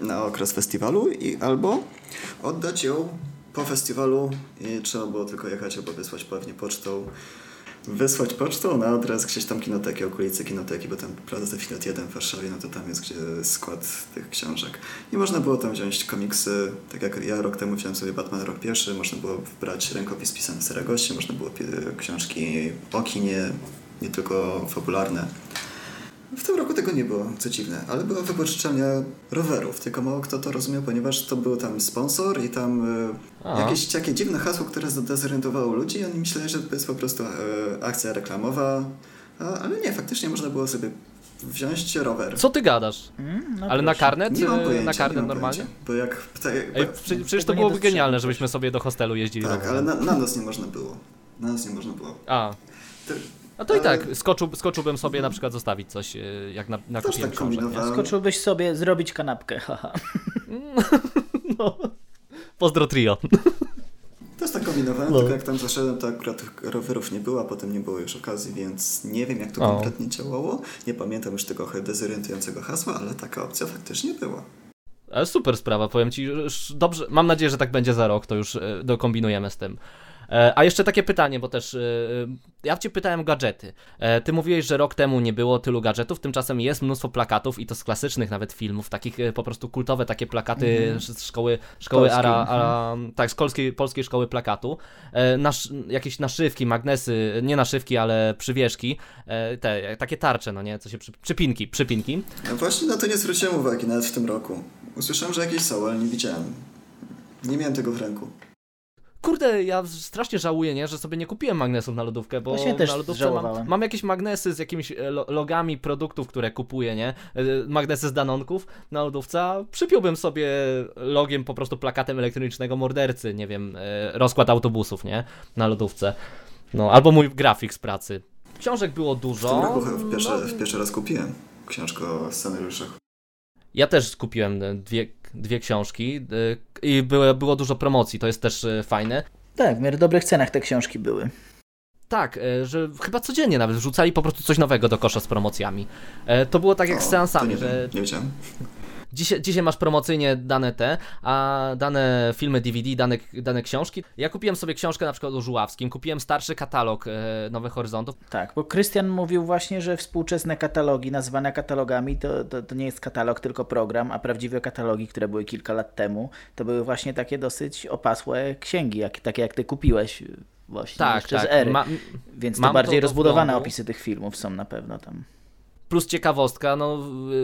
na okres festiwalu i albo oddać ją po festiwalu i trzeba było tylko jechać albo wysłać pewnie pocztą wysłać pocztą na adres gdzieś tam kinoteki, okolicy kinoteki, bo tam Plaza Filat 1 w Warszawie, no to tam jest gdzie skład tych książek. I można było tam wziąć komiksy, tak jak ja rok temu wziąłem sobie Batman rok pierwszy, można było brać rękopis pisany Saragości, można było książki o kinie, nie tylko fabularne. W tym roku tego nie było, co dziwne, ale była wypożyczalnia rowerów, tylko mało kto to rozumiał, ponieważ to był tam sponsor i tam e, jakieś takie dziwne hasło, które zdezorientowało ludzi i oni myśleli, że to jest po prostu e, akcja reklamowa, a, ale nie, faktycznie można było sobie wziąć rower. Co ty gadasz? Mm, no ale na karnet? Nie mam e, pojęcia, na karnet normalnie? Pojęcia, bo jak... Ej, przecież to byłoby genialne, żebyśmy sobie do hostelu jeździli Tak, ale na, na nas nie można było. Na nas nie można było. A. To, a to i tak, skoczył, skoczyłbym sobie na przykład zostawić coś, e, jak na, na kupiłem tak książek. Skoczyłbyś sobie zrobić kanapkę, haha. no. Pozdro trio. Też tak kombinowałem, no. tylko jak tam zaszedłem, to akurat rowerów nie było, a potem nie było już okazji, więc nie wiem jak to o. konkretnie działało. Nie pamiętam już tego dezorientującego hasła, ale taka opcja faktycznie była. Ale super sprawa, powiem Ci, dobrze, mam nadzieję, że tak będzie za rok, to już e, dokombinujemy z tym. E, a jeszcze takie pytanie, bo też e, e, ja cię pytałem o gadżety. Ty mówiłeś, że rok temu nie było tylu gadżetów, tymczasem jest mnóstwo plakatów i to z klasycznych nawet filmów, takich po prostu kultowe takie plakaty mm. z szkoły, szkoły ara, ara, mhm. tak, z polskiej, polskiej szkoły plakatu. Nasz, jakieś naszywki, magnesy, nie naszywki, ale przywieszki, te takie tarcze, no nie, co się, przy, przypinki, przypinki. No właśnie na to nie zwróciłem uwagi nawet w tym roku. Usłyszałem, że jakieś są, ale nie widziałem. Nie miałem tego w ręku. Kurde, ja strasznie żałuję, nie, że sobie nie kupiłem magnesów na lodówkę, bo Właśnie też na lodówce mam, żałowałem. mam jakieś magnesy z jakimiś e, lo- logami produktów, które kupuję, nie? E, Magnesy z danonków na lodówce, a przypiąłbym sobie logiem po prostu plakatem elektronicznego mordercy, nie wiem, e, rozkład autobusów, nie? Na lodówce. No, albo mój grafik z pracy. Książek było W dużo. tym roku w pierwszy, no, w pierwszy raz kupiłem książkę o scenariuszach. Ja też kupiłem dwie, dwie książki e, i było, było dużo promocji, to jest też e, fajne. Tak, w miarę dobrych cenach te książki były. Tak, e, że chyba codziennie nawet wrzucali po prostu coś nowego do kosza z promocjami. E, To było tak jak O, z seansami, nie, że wiem, nie wiedziałem. Dzisiaj, dzisiaj masz promocyjnie dane te, a dane filmy DVD, dane, dane książki. Ja kupiłem sobie książkę na przykład o Żuławskim, kupiłem starszy katalog e, Nowych Horyzontów. Tak, bo Krystian mówił właśnie, że współczesne katalogi nazwane katalogami to, to, to nie jest katalog, tylko program, a prawdziwe katalogi, które były kilka lat temu, to były właśnie takie dosyć opasłe księgi, jak, takie jak ty kupiłeś właśnie Tak, jeszcze tak. z ery. Ma, Więc to bardziej to do rozbudowane opisy tych filmów są na pewno tam. Plus ciekawostka, no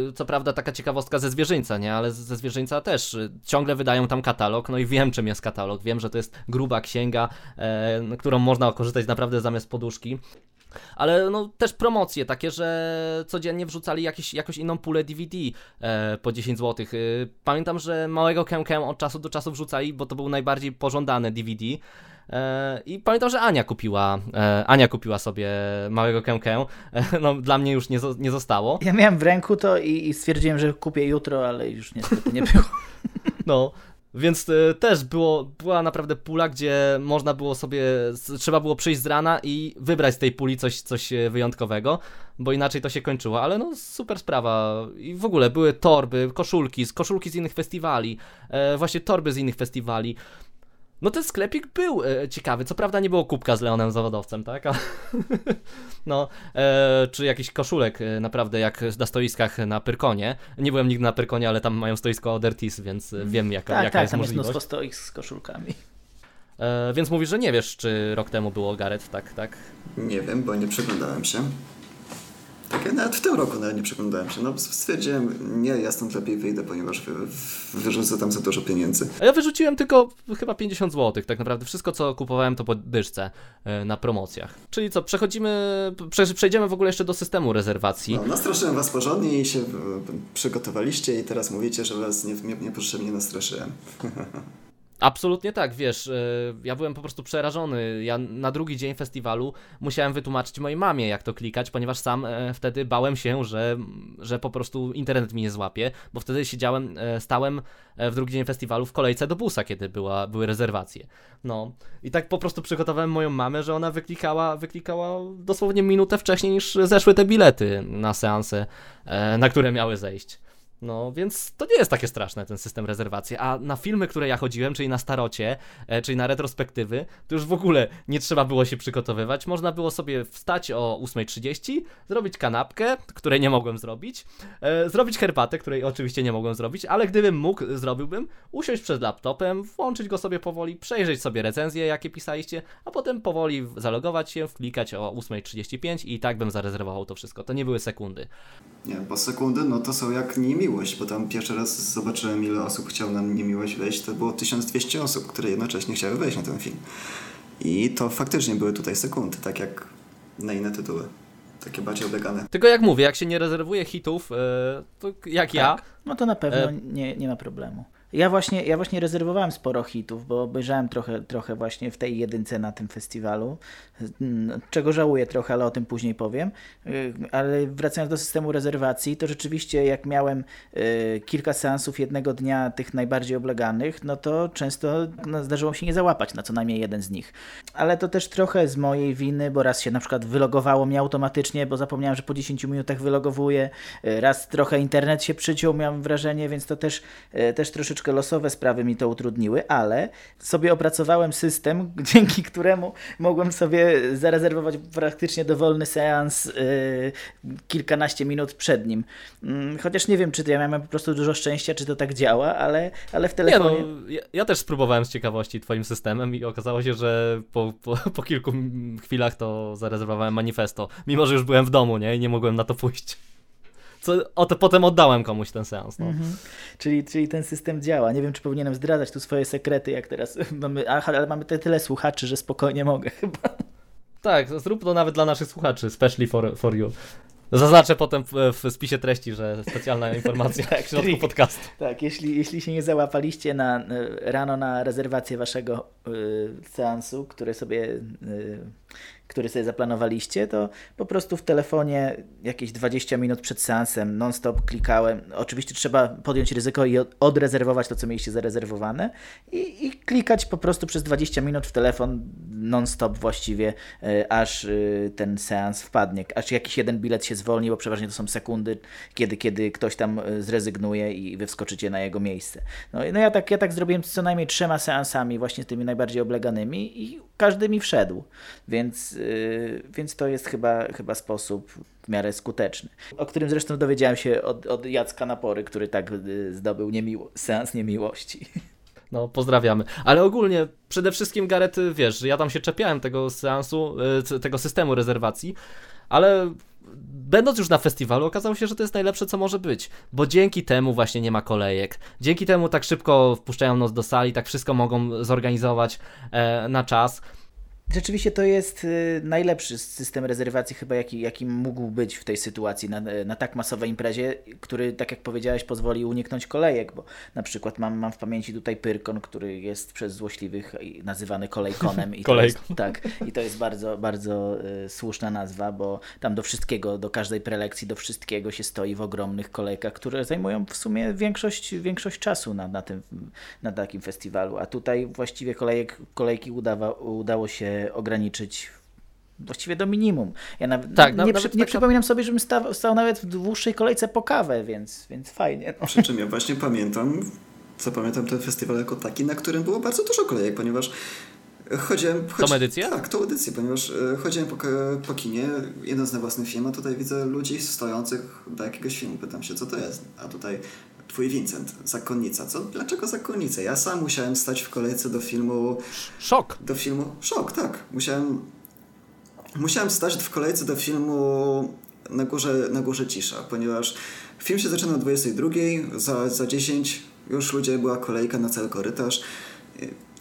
y, co prawda taka ciekawostka ze zwierzyńca, nie? Ale ze zwierzyńca też y, ciągle wydają tam katalog, no i wiem czym jest katalog, wiem, że to jest gruba księga, e, którą można korzystać naprawdę zamiast poduszki. Ale no też promocje takie, że codziennie wrzucali jakieś, jakąś inną pulę DVD e, po 10 zł. Pamiętam, że małego kękę od czasu do czasu wrzucali, bo to był najbardziej pożądany DVD. E, I pamiętam, że Ania kupiła, e, Ania kupiła sobie małego kękę. E, no dla mnie już nie, nie zostało. Ja miałem w ręku to i, i stwierdziłem, że kupię jutro, ale już niestety nie było. No, więc y, też było, była naprawdę pula, gdzie można było sobie, trzeba było przyjść z rana i wybrać z tej puli coś, coś wyjątkowego, bo inaczej to się kończyło, ale no super sprawa i w ogóle były torby, koszulki, z koszulki z innych festiwali, właśnie torby z innych festiwali. No ten sklepik był e, ciekawy, co prawda nie było kubka z Leonem Zawodowcem, tak? Ale, no, e, czy jakiś koszulek e, naprawdę jak na stoiskach na Pyrkonie. Nie byłem nigdy na Pyrkonie, ale tam mają stoisko Odertis, więc e, wiem jaka, tak, jaka tak, jest tam jest możliwość. mnóstwo stoik z koszulkami. E, więc mówisz, że nie wiesz, czy rok temu było Gareth, tak, tak? Nie wiem, bo nie przeglądałem się. Tak, ja nawet w tym roku nawet nie przeglądałem się. No stwierdziłem, nie, ja stąd lepiej wyjdę, ponieważ wy, wyrzucę tam za dużo pieniędzy. A ja wyrzuciłem tylko chyba 50 zł, tak naprawdę. Wszystko, co kupowałem, to po dyszce e, na promocjach. Czyli co, przechodzimy, prze, przejdziemy w ogóle jeszcze do systemu rezerwacji. No, nastraszyłem was porządnie i się e, przygotowaliście i teraz mówicie, że was nie, nie, niepotrzebnie nastraszyłem. Absolutnie tak, wiesz, e, ja byłem po prostu przerażony. Ja na drugi dzień festiwalu musiałem wytłumaczyć mojej mamie, jak to klikać, ponieważ sam e, wtedy bałem się, że, że po prostu internet mi nie złapie, bo wtedy siedziałem, e, stałem w drugi dzień festiwalu w kolejce do busa, kiedy była, były rezerwacje. No i tak po prostu przygotowałem moją mamę, że ona wyklikała, wyklikała dosłownie minutę wcześniej niż zeszły te bilety na seanse, na które miały zejść. No, więc to nie jest takie straszne, ten system rezerwacji. A na filmy, które ja chodziłem, czyli na starocie, e, czyli na retrospektywy, to już w ogóle nie trzeba było się przygotowywać. Można było sobie wstać o 8.30, zrobić kanapkę, której nie mogłem zrobić, e, zrobić herbatę, której oczywiście nie mogłem zrobić, ale gdybym mógł, zrobiłbym, usiąść przed laptopem, włączyć go sobie powoli, przejrzeć sobie recenzje, jakie pisaliście, a potem powoli zalogować się, wklikać o 8.35 i tak bym zarezerwował to wszystko. To nie były sekundy. Nie, bo sekundy, no to są jak niemiłość, bo tam pierwszy raz zobaczyłem, ile osób chciało na niemiłość wejść. To było 1200 osób, które jednocześnie chciały wejść na ten film. I to faktycznie były tutaj sekundy, tak jak na inne tytuły. Takie bardziej obiegane. Tylko jak mówię, jak się nie rezerwuje hitów, to jak ja, No to na pewno E- nie, nie ma problemu. Ja właśnie, ja właśnie rezerwowałem sporo hitów, bo obejrzałem trochę, trochę właśnie w tej jedynce na tym festiwalu, Mm, czego żałuję trochę, ale o tym później powiem. Y, Ale wracając do systemu rezerwacji, to rzeczywiście jak miałem y, kilka seansów jednego dnia tych najbardziej obleganych, no to często no, zdarzyło mi się nie załapać na co najmniej jeden z nich. Ale to też trochę z mojej winy, bo raz się na przykład wylogowało mnie automatycznie, bo zapomniałem, że po 10 minutach wylogowuję, y, raz trochę internet się przyciął, miałem wrażenie, więc to też, też troszeczkę losowe sprawy mi to utrudniły, ale sobie opracowałem system, dzięki któremu mogłem sobie zarezerwować praktycznie dowolny seans y, kilkanaście minut przed nim. Mm, Chociaż nie wiem, czy to ja miałem po prostu dużo szczęścia, czy to tak działa, ale, ale w Nie telefonie... no, ja, ja też spróbowałem z ciekawości twoim systemem i okazało się, że po, po, po kilku chwilach to zarezerwowałem manifesto, mimo że już byłem w domu, nie? I nie mogłem na to pójść. Co, o to potem oddałem komuś ten seans. No. Mhm. Czyli, czyli ten system działa. Nie wiem, czy powinienem zdradzać tu swoje sekrety, jak teraz mamy, aha, ale mamy tyle słuchaczy, że spokojnie mogę chyba. Tak, zrób to nawet dla naszych słuchaczy, specially for, for you. Zaznaczę potem w, spisie treści, że specjalna informacja tak, w środku podcastu. Tak, jeśli, jeśli się nie załapaliście na, rano na rezerwację waszego y, seansu, które sobie y, który sobie zaplanowaliście, to po prostu w telefonie jakieś 20 minut przed seansem non-stop klikałem. Oczywiście trzeba podjąć ryzyko i odrezerwować to, co mieliście zarezerwowane i, i klikać po prostu przez 20 minut w telefon non-stop właściwie, e, aż e, ten seans wpadnie, aż jakiś jeden bilet się zwolni, bo przeważnie to są sekundy, kiedy, kiedy ktoś tam e, zrezygnuje i wy wskoczycie na jego miejsce. No, no ja, tak, ja tak zrobiłem co najmniej trzema seansami, właśnie tymi najbardziej obleganymi i każdy mi wszedł, więc Y, więc to jest chyba, chyba sposób w miarę skuteczny. O którym zresztą dowiedziałem się od, od Jacka Napory, który tak y, zdobył niemiło, seans niemiłości. No, pozdrawiamy. Ale ogólnie, przede wszystkim Gareth, wiesz, ja tam się czepiałem tego seansu, y, tego systemu rezerwacji, ale będąc już na festiwalu, okazało się, że to jest najlepsze, co może być, bo dzięki temu właśnie nie ma kolejek. Dzięki temu tak szybko wpuszczają nos do sali, tak wszystko mogą zorganizować e, na czas. Rzeczywiście to jest y, najlepszy system rezerwacji chyba jaki, jaki mógł być w tej sytuacji na, na tak masowej imprezie, który tak jak powiedziałeś pozwoli uniknąć kolejek, bo na przykład mam, mam w pamięci tutaj Pyrkon, który jest przez złośliwych nazywany kolejkonem i to jest, tak, i to jest bardzo, bardzo y, słuszna nazwa, bo tam do wszystkiego, do każdej prelekcji, do wszystkiego się stoi w ogromnych kolejkach, które zajmują w sumie większość, większość czasu na, na, tym, na takim festiwalu, a tutaj właściwie kolejek, kolejki udawa, udało się ograniczyć właściwie do minimum. Ja nawet, tak, nie, nawet nie taka... przypominam sobie, żebym stał, stał nawet w dłuższej kolejce po kawę, więc, więc fajnie. No. Przy czym ja właśnie pamiętam, zapamiętam ten festiwal jako taki, na którym było bardzo dużo kolejek, ponieważ chodziłem... Chodzi... Tą edycję? Tak, tą edycję, ponieważ e, chodziłem po, po kinie, jeden na własny film, a tutaj widzę ludzi stojących do jakiegoś filmu. Pytam się, co to jest? A tutaj twój Vincent, Zakonnica. Co? Dlaczego Zakonnica? Ja sam musiałem stać w kolejce do filmu... Szok! Do filmu... Szok, tak. Musiałem... Musiałem stać w kolejce do filmu na górze, na górze cisza, ponieważ film się zaczyna o 22, za, za 10 już ludzie była kolejka na cały korytarz.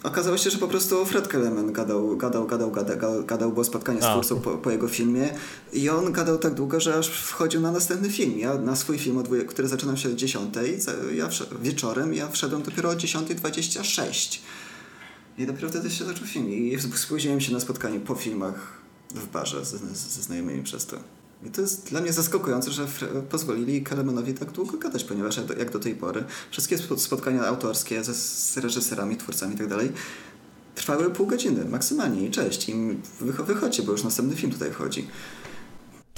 Okazało się, że po prostu Fred Kelemen gadał, gadał, gadał, gadał, gadał było spotkanie z twórcą po, po, jego filmie i on gadał tak długo, że aż wchodził na następny film. Ja na swój film, który zaczynał się o 10, ja wieczorem, ja wszedłem dopiero o 10.26. I dopiero wtedy się zaczął film. I spóźniłem się na spotkanie po filmach w barze ze, ze znajomymi przez to. I to jest dla mnie zaskakujące, że pozwolili Kalemanowi tak długo gadać, ponieważ jak do tej pory wszystkie spotkania autorskie ze, z reżyserami, twórcami itd. Tak trwały pół godziny maksymalnie i cześć. I wychodźcie, bo już następny film tutaj wchodzi.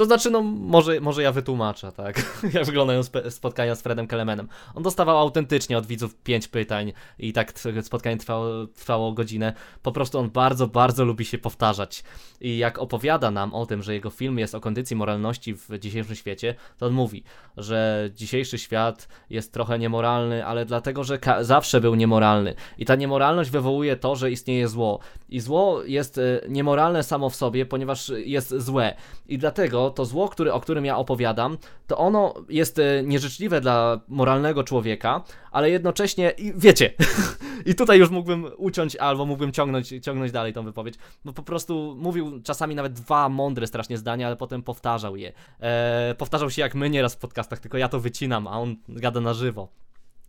To znaczy, no może, może ja wytłumaczę, tak, jak wyglądają spotkania z Fredem Kelemenem. On dostawał autentycznie od widzów pięć pytań i tak spotkanie trwało, trwało godzinę. Po prostu on bardzo, bardzo lubi się powtarzać. I jak opowiada nam o tym, że jego film jest o kondycji moralności w dzisiejszym świecie, to on mówi, że dzisiejszy świat jest trochę niemoralny, ale dlatego, że zawsze był niemoralny. I ta niemoralność wywołuje to, że istnieje zło. I zło jest e, niemoralne samo w sobie, ponieważ jest złe. I dlatego to zło, który, o którym ja opowiadam, to ono jest e, nieżyczliwe dla moralnego człowieka, ale jednocześnie, i wiecie, i tutaj już mógłbym uciąć albo mógłbym ciągnąć, ciągnąć dalej tą wypowiedź, bo po prostu mówił czasami nawet dwa mądre strasznie zdania, ale potem powtarzał je. E, powtarzał się jak my nieraz w podcastach, tylko ja to wycinam, a on gada na żywo.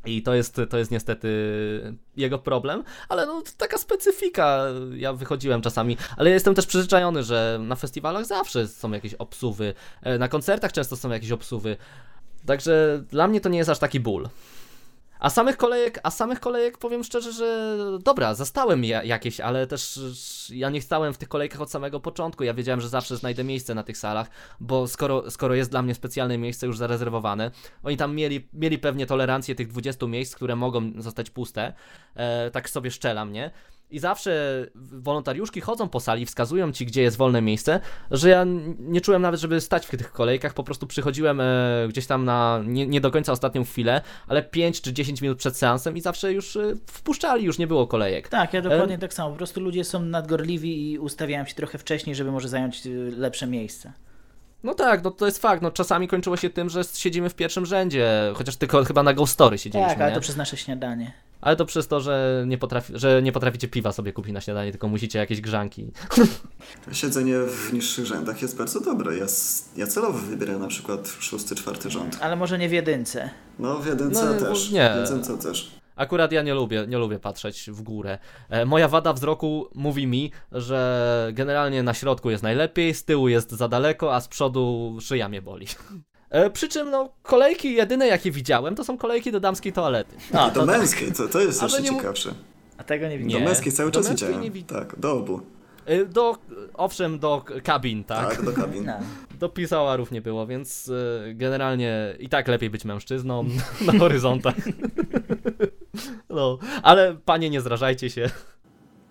I to jest, to jest niestety jego problem, ale no taka specyfika. Ja wychodziłem czasami, ale jestem też przyzwyczajony, że na festiwalach zawsze są jakieś obsuwy, e, na koncertach często są jakieś obsuwy. Także dla mnie to nie jest aż taki ból. A samych kolejek, a samych kolejek powiem szczerze, że dobra, zastałem ja, jakieś, ale też ja nie stałem w tych kolejkach od samego początku. Ja wiedziałem, że zawsze znajdę miejsce na tych salach, bo skoro, skoro jest dla mnie specjalne miejsce już zarezerwowane, oni tam mieli, mieli pewnie tolerancję tych 20 miejsc, które mogą zostać puste. E, tak sobie szczelam, nie? I zawsze wolontariuszki chodzą po sali, wskazują ci, gdzie jest wolne miejsce, że ja nie czułem nawet, żeby stać w tych kolejkach, po prostu przychodziłem e, gdzieś tam na nie, nie, do końca ostatnią chwilę, ale 5 czy 10 minut przed seansem i zawsze już e, wpuszczali, już nie było kolejek. Tak, ja dokładnie e... tak samo, po prostu ludzie są nadgorliwi i ustawiają się trochę wcześniej, żeby może zająć e, lepsze miejsce. No tak, no to jest fakt. No czasami kończyło się tym, że siedzimy w pierwszym rzędzie, chociaż tylko chyba na Ghost Story siedzieliśmy, Tak, ale nie? to przez nasze śniadanie. Ale to przez to, że nie, potrafi, że nie potraficie piwa sobie kupić na śniadanie, tylko musicie jakieś grzanki. Siedzenie w niższych rzędach jest bardzo dobre. Ja, ja celowo wybieram na przykład szósty, czwarty rząd. Ale może nie w jedynce. No w jedynce No, też. nie. W jedynce też. Akurat ja nie lubię, nie lubię patrzeć w górę. E, moja wada wzroku mówi mi, że generalnie na środku jest najlepiej, z tyłu jest za daleko, a z przodu szyja mnie boli. E, przy czym no, kolejki jedyne jakie widziałem to są kolejki do damskiej toalety. No, I do to męskiej, to, to jest jeszcze ciekawsze. A tego nie Do widziałem. Nie, męskiej cały do czas męskiej widziałem. wi- Tak, do obu. E, do, owszem, do kabin, tak? Tak, do kabin. No. Do pisałarów nie było, więc generalnie i tak lepiej być mężczyzną na horyzontach. No, ale panie nie zrażajcie się.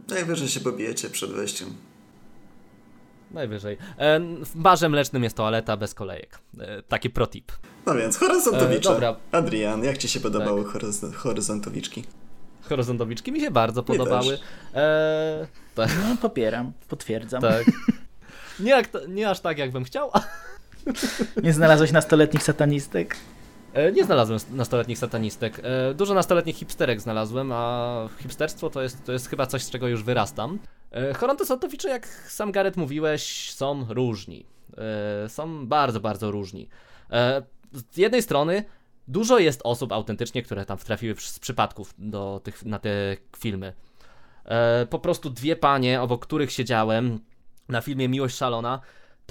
Najwyżej się pobijecie przed wejściem. Najwyżej. E, w barze mlecznym jest toaleta bez kolejek. E, taki protip. No więc, horyzontowicze. E, dobra. Adrian, jak ci się podobały horyz- horyzontowiczki? Horyzontowiczki mi się bardzo podobały. E, tak, no, popieram, potwierdzam. tak. Nie, jak, to- nie aż tak, jakbym chciał. Nie znalazłeś nastoletnich satanistek? E, nie znalazłem nastoletnich satanistek. E, dużo nastoletnich hipsterek znalazłem, a hipsterstwo to jest, to jest chyba coś, z czego już wyrastam. E, horyzontowicze, jak sam Gareth mówiłeś, są różni. Są bardzo, bardzo różni. Z jednej strony dużo jest osób autentycznie, które tam trafiły z przypadków do tych, na te filmy. Po prostu dwie panie, obok których siedziałem na filmie Miłość Szalona,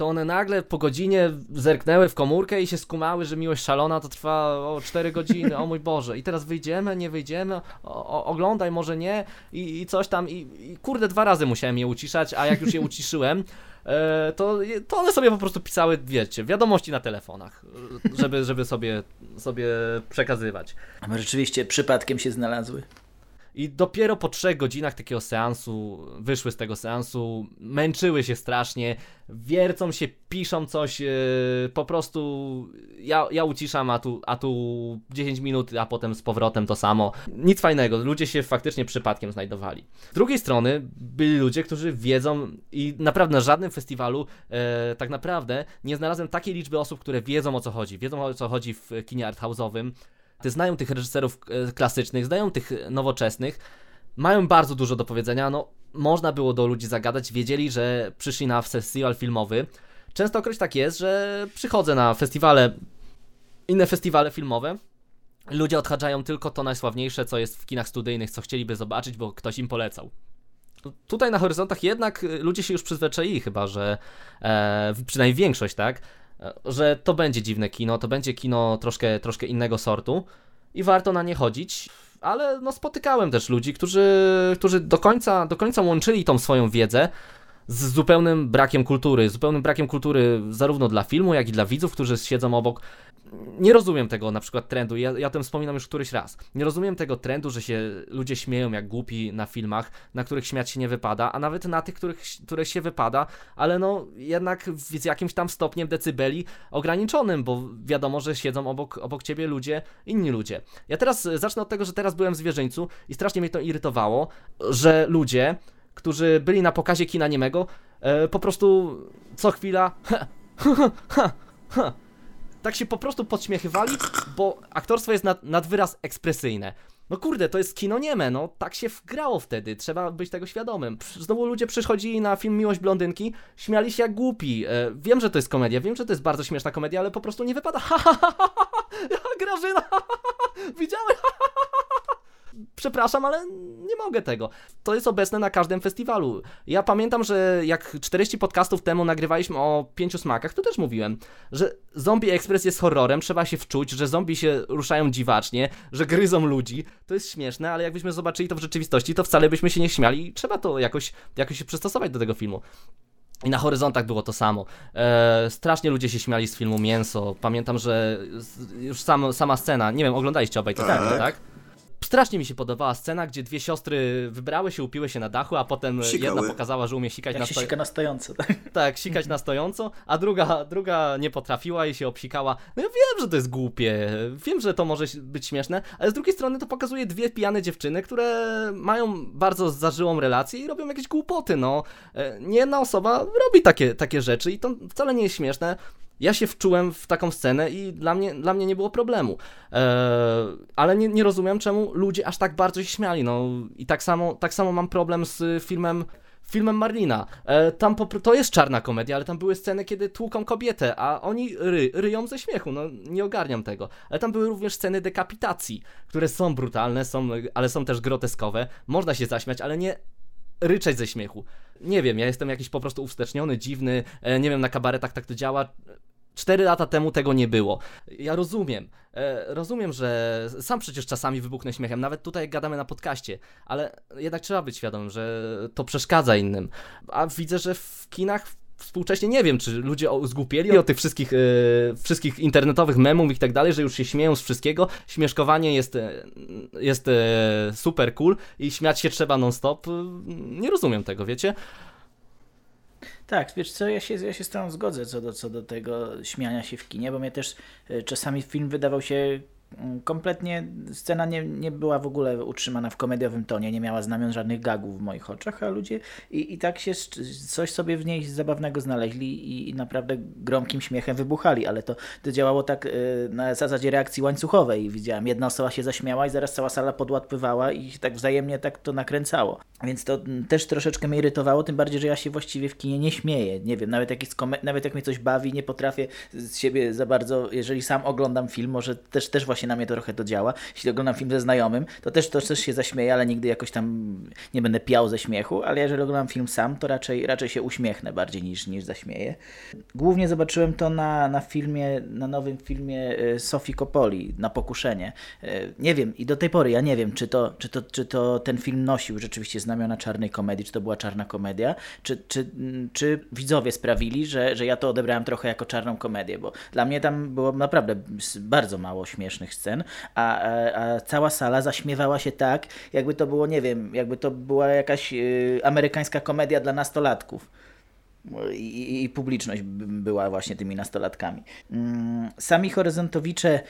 to one nagle po godzinie zerknęły w komórkę i się skumały, że Miłość Szalona to trwa o 4 godziny, o mój Boże. I teraz wyjdziemy, nie wyjdziemy, o, oglądaj, może nie i, i coś tam. I, I kurde, dwa razy musiałem je uciszać, a jak już je uciszyłem, e, to, to one sobie po prostu pisały, wiecie, wiadomości na telefonach, żeby, żeby sobie, sobie przekazywać. A rzeczywiście przypadkiem się znalazły? I dopiero po trzech godzinach takiego seansu, wyszły z tego seansu, męczyły się strasznie, wiercą się, piszą coś, yy, po prostu ja, ja uciszam, a tu, a tu 10 minut, a potem z powrotem to samo. Nic fajnego, ludzie się faktycznie przypadkiem znajdowali. Z drugiej strony byli ludzie, którzy wiedzą i naprawdę na żadnym festiwalu e, tak naprawdę nie znalazłem takiej liczby osób, które wiedzą o co chodzi, wiedzą o co chodzi w kinie arthouse'owym, znają tych reżyserów e, klasycznych, znają tych nowoczesnych, mają bardzo dużo do powiedzenia, no można było do ludzi zagadać, wiedzieli, że przyszli na festiwal filmowy. Częstokroć tak jest, że przychodzę na festiwale, inne festiwale filmowe, ludzie odhaczają tylko to najsławniejsze, co jest w kinach studyjnych, co chcieliby zobaczyć, bo ktoś im polecał. Tu- Tutaj na horyzontach jednak y, ludzie się już przyzwyczaili chyba, że e, przynajmniej większość, tak, że to będzie dziwne kino, to będzie kino troszkę, troszkę innego sortu i warto na nie chodzić, ale no spotykałem też ludzi, którzy, którzy do, końca, do końca łączyli tą swoją wiedzę z zupełnym brakiem kultury, zupełnym brakiem kultury zarówno dla filmu, jak i dla widzów, którzy siedzą obok. Nie rozumiem tego na przykład trendu, ja, ja o tym wspominam już któryś raz. Nie rozumiem tego trendu, że się ludzie śmieją jak głupi na filmach, na których śmiać się nie wypada, a nawet na tych, których, których się wypada, ale no jednak z jakimś tam stopniem decybeli ograniczonym, bo wiadomo, że siedzą obok, obok ciebie ludzie, inni ludzie. Ja teraz zacznę od tego, że teraz byłem w zwierzyńcu i strasznie mnie to irytowało, że ludzie, którzy byli na pokazie kina niemego, e, po prostu co chwila tak się po prostu podśmiechywali, bo aktorstwo jest nad, nad wyraz ekspresyjne. No kurde, to jest kino nieme, no tak się wgrało wtedy, trzeba być tego świadomym. Znowu ludzie przychodzili na film Miłość Blondynki, śmiali się jak głupi. E, wiem, że to jest komedia, wiem, że to jest bardzo śmieszna komedia, ale po prostu nie wypada. Ha, ha, ha, ha, ha, Grażyna, ha, ha, ha, widziałem, ha, ha, ha, ha. Przepraszam, ale nie mogę tego. To jest obecne na każdym festiwalu. Ja pamiętam, że jak 40 podcastów temu nagrywaliśmy o pięciu smakach, to też mówiłem, że Zombie Express jest horrorem, trzeba się wczuć, że zombie się ruszają dziwacznie, że gryzą ludzi. To jest śmieszne, ale jakbyśmy zobaczyli to w rzeczywistości, to wcale byśmy się nie śmiali i trzeba to jakoś, jakoś się przystosować do tego filmu. I na horyzontach było to samo. E, strasznie ludzie się śmiali z filmu Mięso. Pamiętam, że już sam, sama scena, nie wiem, oglądaliście obaj to Tak. tak. Strasznie mi się podobała scena, gdzie dwie siostry wybrały się, upiły się na dachu, a potem Sikały. jedna pokazała, że umie sikać Jak na się sto... sika na stojąco. Tak? Tak, sikać na stojąco, a druga, druga nie potrafiła i się obsikała. No ja wiem, że to jest głupie, wiem, że to może być śmieszne, ale z drugiej strony to pokazuje dwie pijane dziewczyny, które mają bardzo zażyłą relację i robią jakieś głupoty, no. E, Nie jedna osoba robi takie, takie rzeczy i to wcale nie jest śmieszne. Ja się wczułem w taką scenę i dla mnie, dla mnie nie było problemu. E, ale nie, nie rozumiem, czemu ludzie aż tak bardzo się śmiali. No i tak samo, tak samo mam problem z filmem filmem Marlina. E, tam to jest czarna komedia, ale tam były sceny, kiedy tłuką kobietę, a oni ry, ryją ze śmiechu, no nie ogarniam tego. Ale tam były również sceny dekapitacji, które są brutalne, są, ale są też groteskowe. Można się zaśmiać, ale nie ryczeć ze śmiechu. Nie wiem, ja jestem jakiś po prostu uwsteczniony, dziwny, e, nie wiem, na kabaretach tak to działa. Cztery lata temu tego nie było. Ja rozumiem, e, rozumiem, że sam przecież czasami wybuchnę śmiechem, nawet tutaj gadamy na podcaście, ale jednak trzeba być świadomym, że to przeszkadza innym. A widzę, że w kinach współcześnie nie wiem, czy ludzie zgłupieli o tych wszystkich, e, wszystkich internetowych memów i tak dalej, że już się śmieją z wszystkiego. Śmieszkowanie jest, e, jest e, super cool i śmiać się trzeba non-stop. Nie rozumiem tego, wiecie? Tak, wiesz co, ja się, ja się z tą zgodzę co do, co do tego śmiania się w kinie, bo mnie też e, czasami film wydawał się kompletnie scena nie, nie była w ogóle utrzymana w komediowym tonie, nie miała znamion żadnych gagów w moich oczach, a ludzie i, i tak się coś sobie w niej zabawnego znaleźli i, i naprawdę gromkim śmiechem wybuchali, ale to, to działało tak y, na zasadzie reakcji łańcuchowej. Widziałem, jedna osoba się zaśmiała i zaraz cała sala podłatpywała i tak wzajemnie tak to nakręcało. Więc to mm, też troszeczkę mnie irytowało, tym bardziej, że ja się właściwie w kinie nie śmieję. Nie wiem, nawet jak, jest nawet jak mnie coś bawi, nie potrafię z siebie za bardzo, jeżeli sam oglądam film, może też, też właśnie właśnie na mnie to trochę to działa. Jeśli oglądam film ze znajomym, to też, to też się zaśmieję, ale nigdy jakoś tam nie będę piał ze śmiechu, ale jeżeli oglądam film sam, to raczej, raczej się uśmiechnę bardziej niż, niż zaśmieję. Głównie zobaczyłem to na, na filmie, na nowym filmie e, Sofii Coppoli, na Pokuszenie. E, nie wiem i do tej pory ja nie wiem, czy to, czy to, czy to ten film nosił rzeczywiście znamiona czarnej komedii, czy to była czarna komedia, czy, czy, czy widzowie sprawili, że, że ja to odebrałem trochę jako czarną komedię, bo dla mnie tam było naprawdę bardzo mało śmiesznych scen, a, a, a, cała sala zaśmiewała się tak, jakby to było, nie wiem, jakby to była jakaś y, amerykańska komedia dla nastolatków i, publiczność była właśnie tymi nastolatkami. Mm, sami horyzontowicze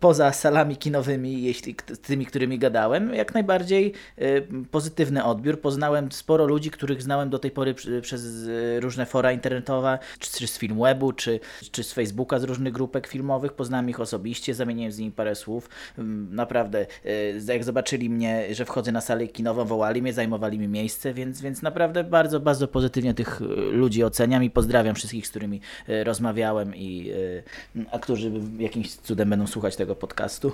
poza salami kinowymi, jeśli tymi, którymi gadałem, jak najbardziej y, pozytywny odbiór. Poznałem sporo ludzi, których znałem do tej pory przez y, różne fora internetowe, czy z Filmwebu, czy, czy z Facebooka, z różnych grupek filmowych. Poznałem ich osobiście, zamieniłem z nimi parę słów. Mm, naprawdę, y, jak zobaczyli mnie, że wchodzę na salę kinową, wołali mnie, zajmowali mi miejsce, więc, więc naprawdę bardzo, bardzo pozytywnie tych ludzi ludzi oceniam i pozdrawiam wszystkich, z którymi e, rozmawiałem i e, a którzy jakimś cudem będą słuchać tego podcastu.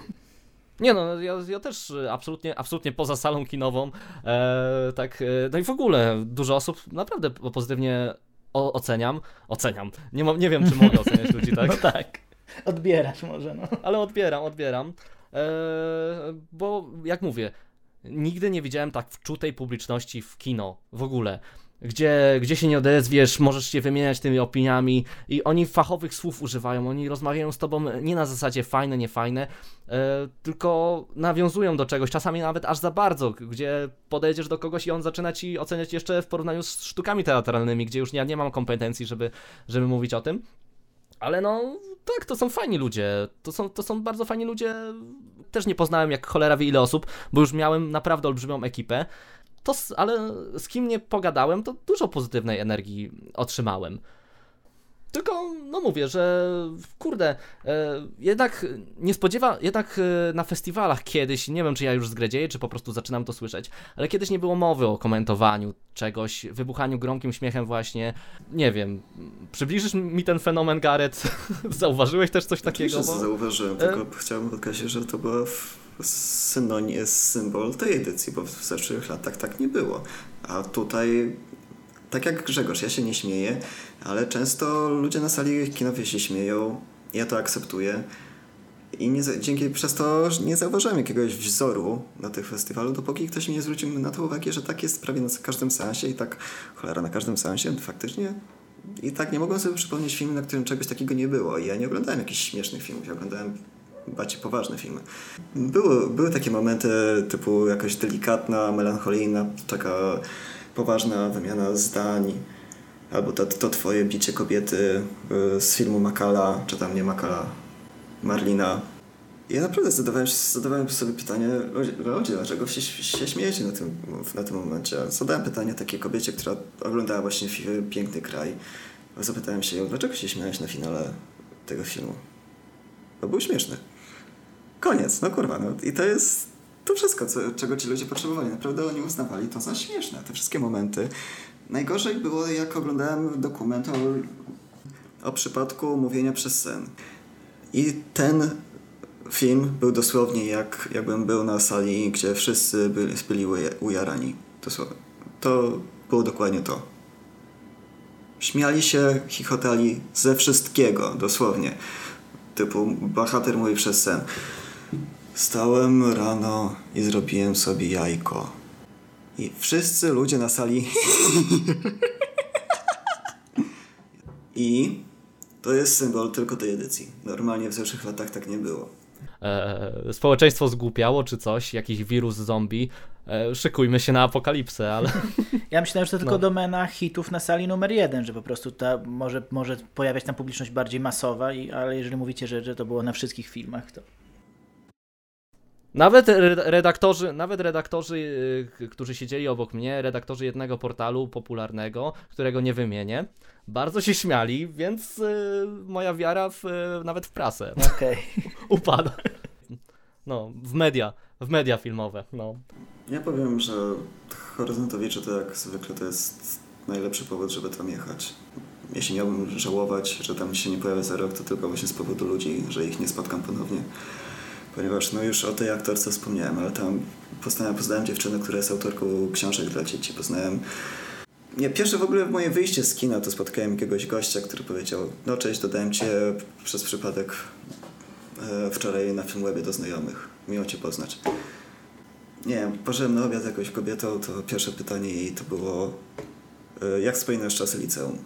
Nie no, ja, ja też absolutnie, absolutnie poza salą kinową, e, tak, e, no i w ogóle dużo osób naprawdę pozytywnie o, oceniam, oceniam, nie, nie wiem czy mogę oceniać ludzi, tak? No tak, odbierasz może, no. Ale odbieram, odbieram, e, bo jak mówię, nigdy nie widziałem tak wczutej publiczności w kino, w ogóle gdzie, gdzie się nie odezwiesz, możesz się wymieniać tymi opiniami i oni fachowych słów używają, oni rozmawiają z tobą nie na zasadzie fajne, niefajne, e, tylko nawiązują do czegoś, czasami nawet aż za bardzo, gdzie podejdziesz do kogoś i on zaczyna ci oceniać jeszcze w porównaniu z sztukami teatralnymi, gdzie już ja nie mam kompetencji, żeby, żeby mówić o tym. Ale no, tak, to są fajni ludzie. To są, to są bardzo fajni ludzie. Też nie poznałem jak cholera wie ile osób, bo już miałem naprawdę olbrzymią ekipę to, ale z kim nie pogadałem, to dużo pozytywnej energii otrzymałem. Tylko, no mówię, że kurde, e, jednak nie spodziewa, jednak e, na festiwalach kiedyś, nie wiem czy ja już zgredzieję, czy po prostu zaczynam to słyszeć, ale kiedyś nie było mowy o komentowaniu czegoś, wybuchaniu gromkim śmiechem właśnie, nie wiem, przybliżysz mi ten fenomen Gareth? Zauważyłeś też coś takiego? Bo... zauważyłem, tylko e... chciałbym podkreślić, że to była synonim, symbol tej edycji, bo w zeszłych latach tak nie było. A tutaj, tak jak Grzegorz, ja się nie śmieję, ale często ludzie na sali kinowej się śmieją, ja to akceptuję. I nie, dzięki przez to nie zauważyłem jakiegoś wzoru na tych festiwalu, dopóki ktoś mi nie zwrócił na to uwagę, że tak jest prawie na każdym seansie i tak, cholera, na każdym seansie faktycznie i tak nie mogłem sobie przypomnieć filmu, na którym czegoś takiego nie było. I ja nie oglądałem jakichś śmiesznych filmów, ja oglądałem bardziej poważne filmy. Były, były takie momenty typu jakaś delikatna, melancholijna, taka poważna wymiana zdań, albo to, to twoje bicie kobiety y, z filmu Makala, czy tam nie Makala, Marlina. Ja naprawdę zadawałem, zadawałem sobie pytanie, ludzie, dlaczego się, się śmiejecie na tym, na tym momencie? Zadałem pytanie takiej kobiecie, która oglądała właśnie Piękny Kraj. Zapytałem się ją, dlaczego się śmiałeś na finale tego filmu. Bo był śmieszny. Koniec, no kurwa, no i to jest to wszystko, co, czego ci ludzie potrzebowali. Naprawdę oni uznawali to za śmieszne, te wszystkie momenty. Najgorzej było, jak oglądałem dokument o, o przypadku mówienia przez sen. I ten film był dosłownie jak, jakbym był na sali, gdzie wszyscy byli, byli ujarani. Dosłownie. To było dokładnie to. Śmiali się, chichotali ze wszystkiego, dosłownie. Typu bohater mówi przez sen. Stałem rano i zrobiłem sobie jajko. I wszyscy ludzie na sali. I to jest symbol tylko tej edycji. Normalnie w zeszłych latach tak nie było. E, społeczeństwo zgłupiało czy coś, jakiś wirus zombie. E, szykujmy się na apokalipsę, ale. Ja myślałem, że to tylko no. domena hitów na sali numer jeden, że po prostu ta może, może pojawiać tam publiczność bardziej masowa, i, ale jeżeli mówicie, że, że to było na wszystkich filmach, to. Nawet redaktorzy, nawet redaktorzy, y, którzy siedzieli obok mnie, redaktorzy jednego portalu popularnego, którego nie wymienię, bardzo się śmiali, więc y, moja wiara w, y, nawet w prasę okay. upada. No, w media, w media filmowe, no. Ja powiem, że Horyzontowicze to jak zwykle to jest najlepszy powód, żeby tam jechać. Jeśli miałbym żałować, że tam się nie pojawia za rok, to tylko właśnie z powodu ludzi, że ich nie spotkam ponownie ponieważ no już o tej aktorce wspomniałem, ale tam poznałem, poznałem dziewczynę, która jest autorką książek dla dzieci, poznałem nie, pierwsze w ogóle moje wyjście z kina to spotkałem jakiegoś gościa, który powiedział no cześć, dodałem cię przez przypadek e, wczoraj na Filmwebie do znajomych. Miło cię poznać. Nie wiem, poszedłem na obiad jakąś kobietą, to pierwsze pytanie jej to było e, jak wspominasz czasy liceum?